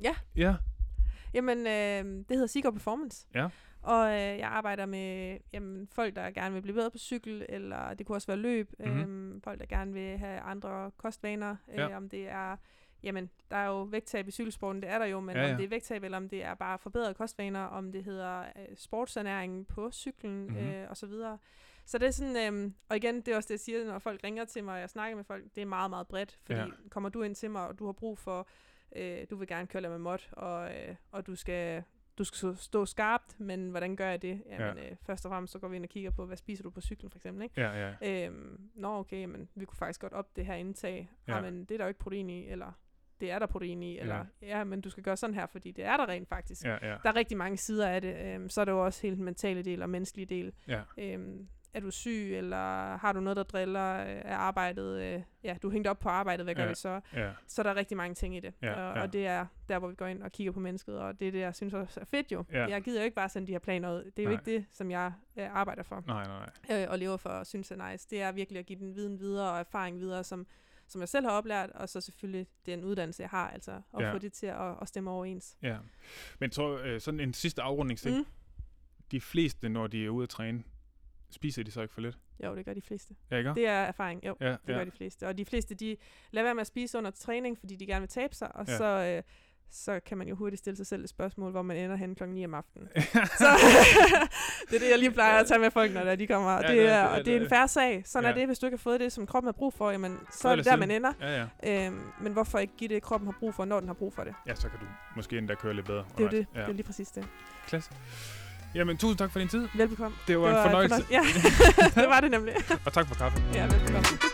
Ja. Ja. Jamen, øh, det hedder Sigurd Performance. Ja. Og øh, jeg arbejder med jamen, folk, der gerne vil blive bedre på cykel, eller det kunne også være løb. Mhm. Mm-hmm. Folk, der gerne vil have andre kostvaner. Ja. Øh, om det er, jamen, der er jo vægttab i cykelsporten, det er der jo, men Ja, ja, ja. om det er vægttab, eller om det er bare forbedrede kostvaner, om det hedder øh, sportsernæring på cyklen, Mhm. mm-hmm. øh, og så videre. Så det er sådan, øhm, og igen, det er også det, jeg siger, når folk ringer til mig, og jeg snakker med folk, det er meget, meget bredt, fordi Ja. ja. kommer du ind til mig, og du har brug for, øh, du vil gerne køre med mod, og, øh, og du skal, du skal stå- skarpt, men hvordan gør jeg det? Jamen, ja. øh, først og fremmest så går vi ind og kigger på, hvad spiser du på cyklen for eksempel, ikke? Ja, ja. Øhm, nå, okay, men vi kunne faktisk godt op det her indtag. Ja. Men det er der jo ikke protein i, eller det er der protein i, eller Ja. ja, men du skal gøre sådan her, fordi det er der rent faktisk. Ja, ja. Der er rigtig mange sider af det. Øhm, så er der jo også den mentale del og menneskelige del. ja. Øhm, er du syg, eller har du noget, der driller øh, af arbejdet? Øh, ja, du er hængt op på arbejdet, hvad gør Ja. vi så? ja. Så der er rigtig mange ting i det. Ja, og, ja. og det er der, hvor vi går ind og kigger på mennesket, og det er det, jeg synes også er fedt jo. Ja. Jeg gider jo ikke bare sende de her planer ud. Det er jo ikke det, som jeg øh, arbejder for Nej, nej, nej. øh, og lever for og synes er nice. Det er virkelig at give den viden videre og erfaring videre, som, som jeg selv har oplært, og så selvfølgelig den uddannelse, jeg har, altså at Ja. få det til at, at stemme overens. Ja. Men tror øh, sådan en sidste afrundingsting. Mm. De fleste, når de er ude at træne, spiser de så ikke for lidt? Jo, det gør de fleste. Ja, ikke? Det er erfaring, jo. ja, Det ja. gør de fleste. Og de fleste, de lader være med at spise under træning, fordi de gerne vil tabe sig, og Ja. ja. så, øh, så kan man jo hurtigt stille sig selv et spørgsmål, hvor man ender hen klokken 9 om aftenen. så det er det, jeg lige plejer at tage med folk, når de kommer. Ja, det er- er- og det er en færre sag. Sådan Ja. er det, hvis du ikke har fået det, som kroppen har brug for, jamen, så er det der, man ender. ja, ja. Øhm, men hvorfor ikke give det, kroppen har brug for, når den har brug for det? Ja, så kan du måske endda køre lidt bedre. Det er det. undervejs. Det er Ja. lige præcis det. Klasse. Jamen, tusind tak for din tid. Velbekomme. Det var, en fornøjelse. Ja, det var det nemlig. Og tak for kaffe. Ja, velbekomme.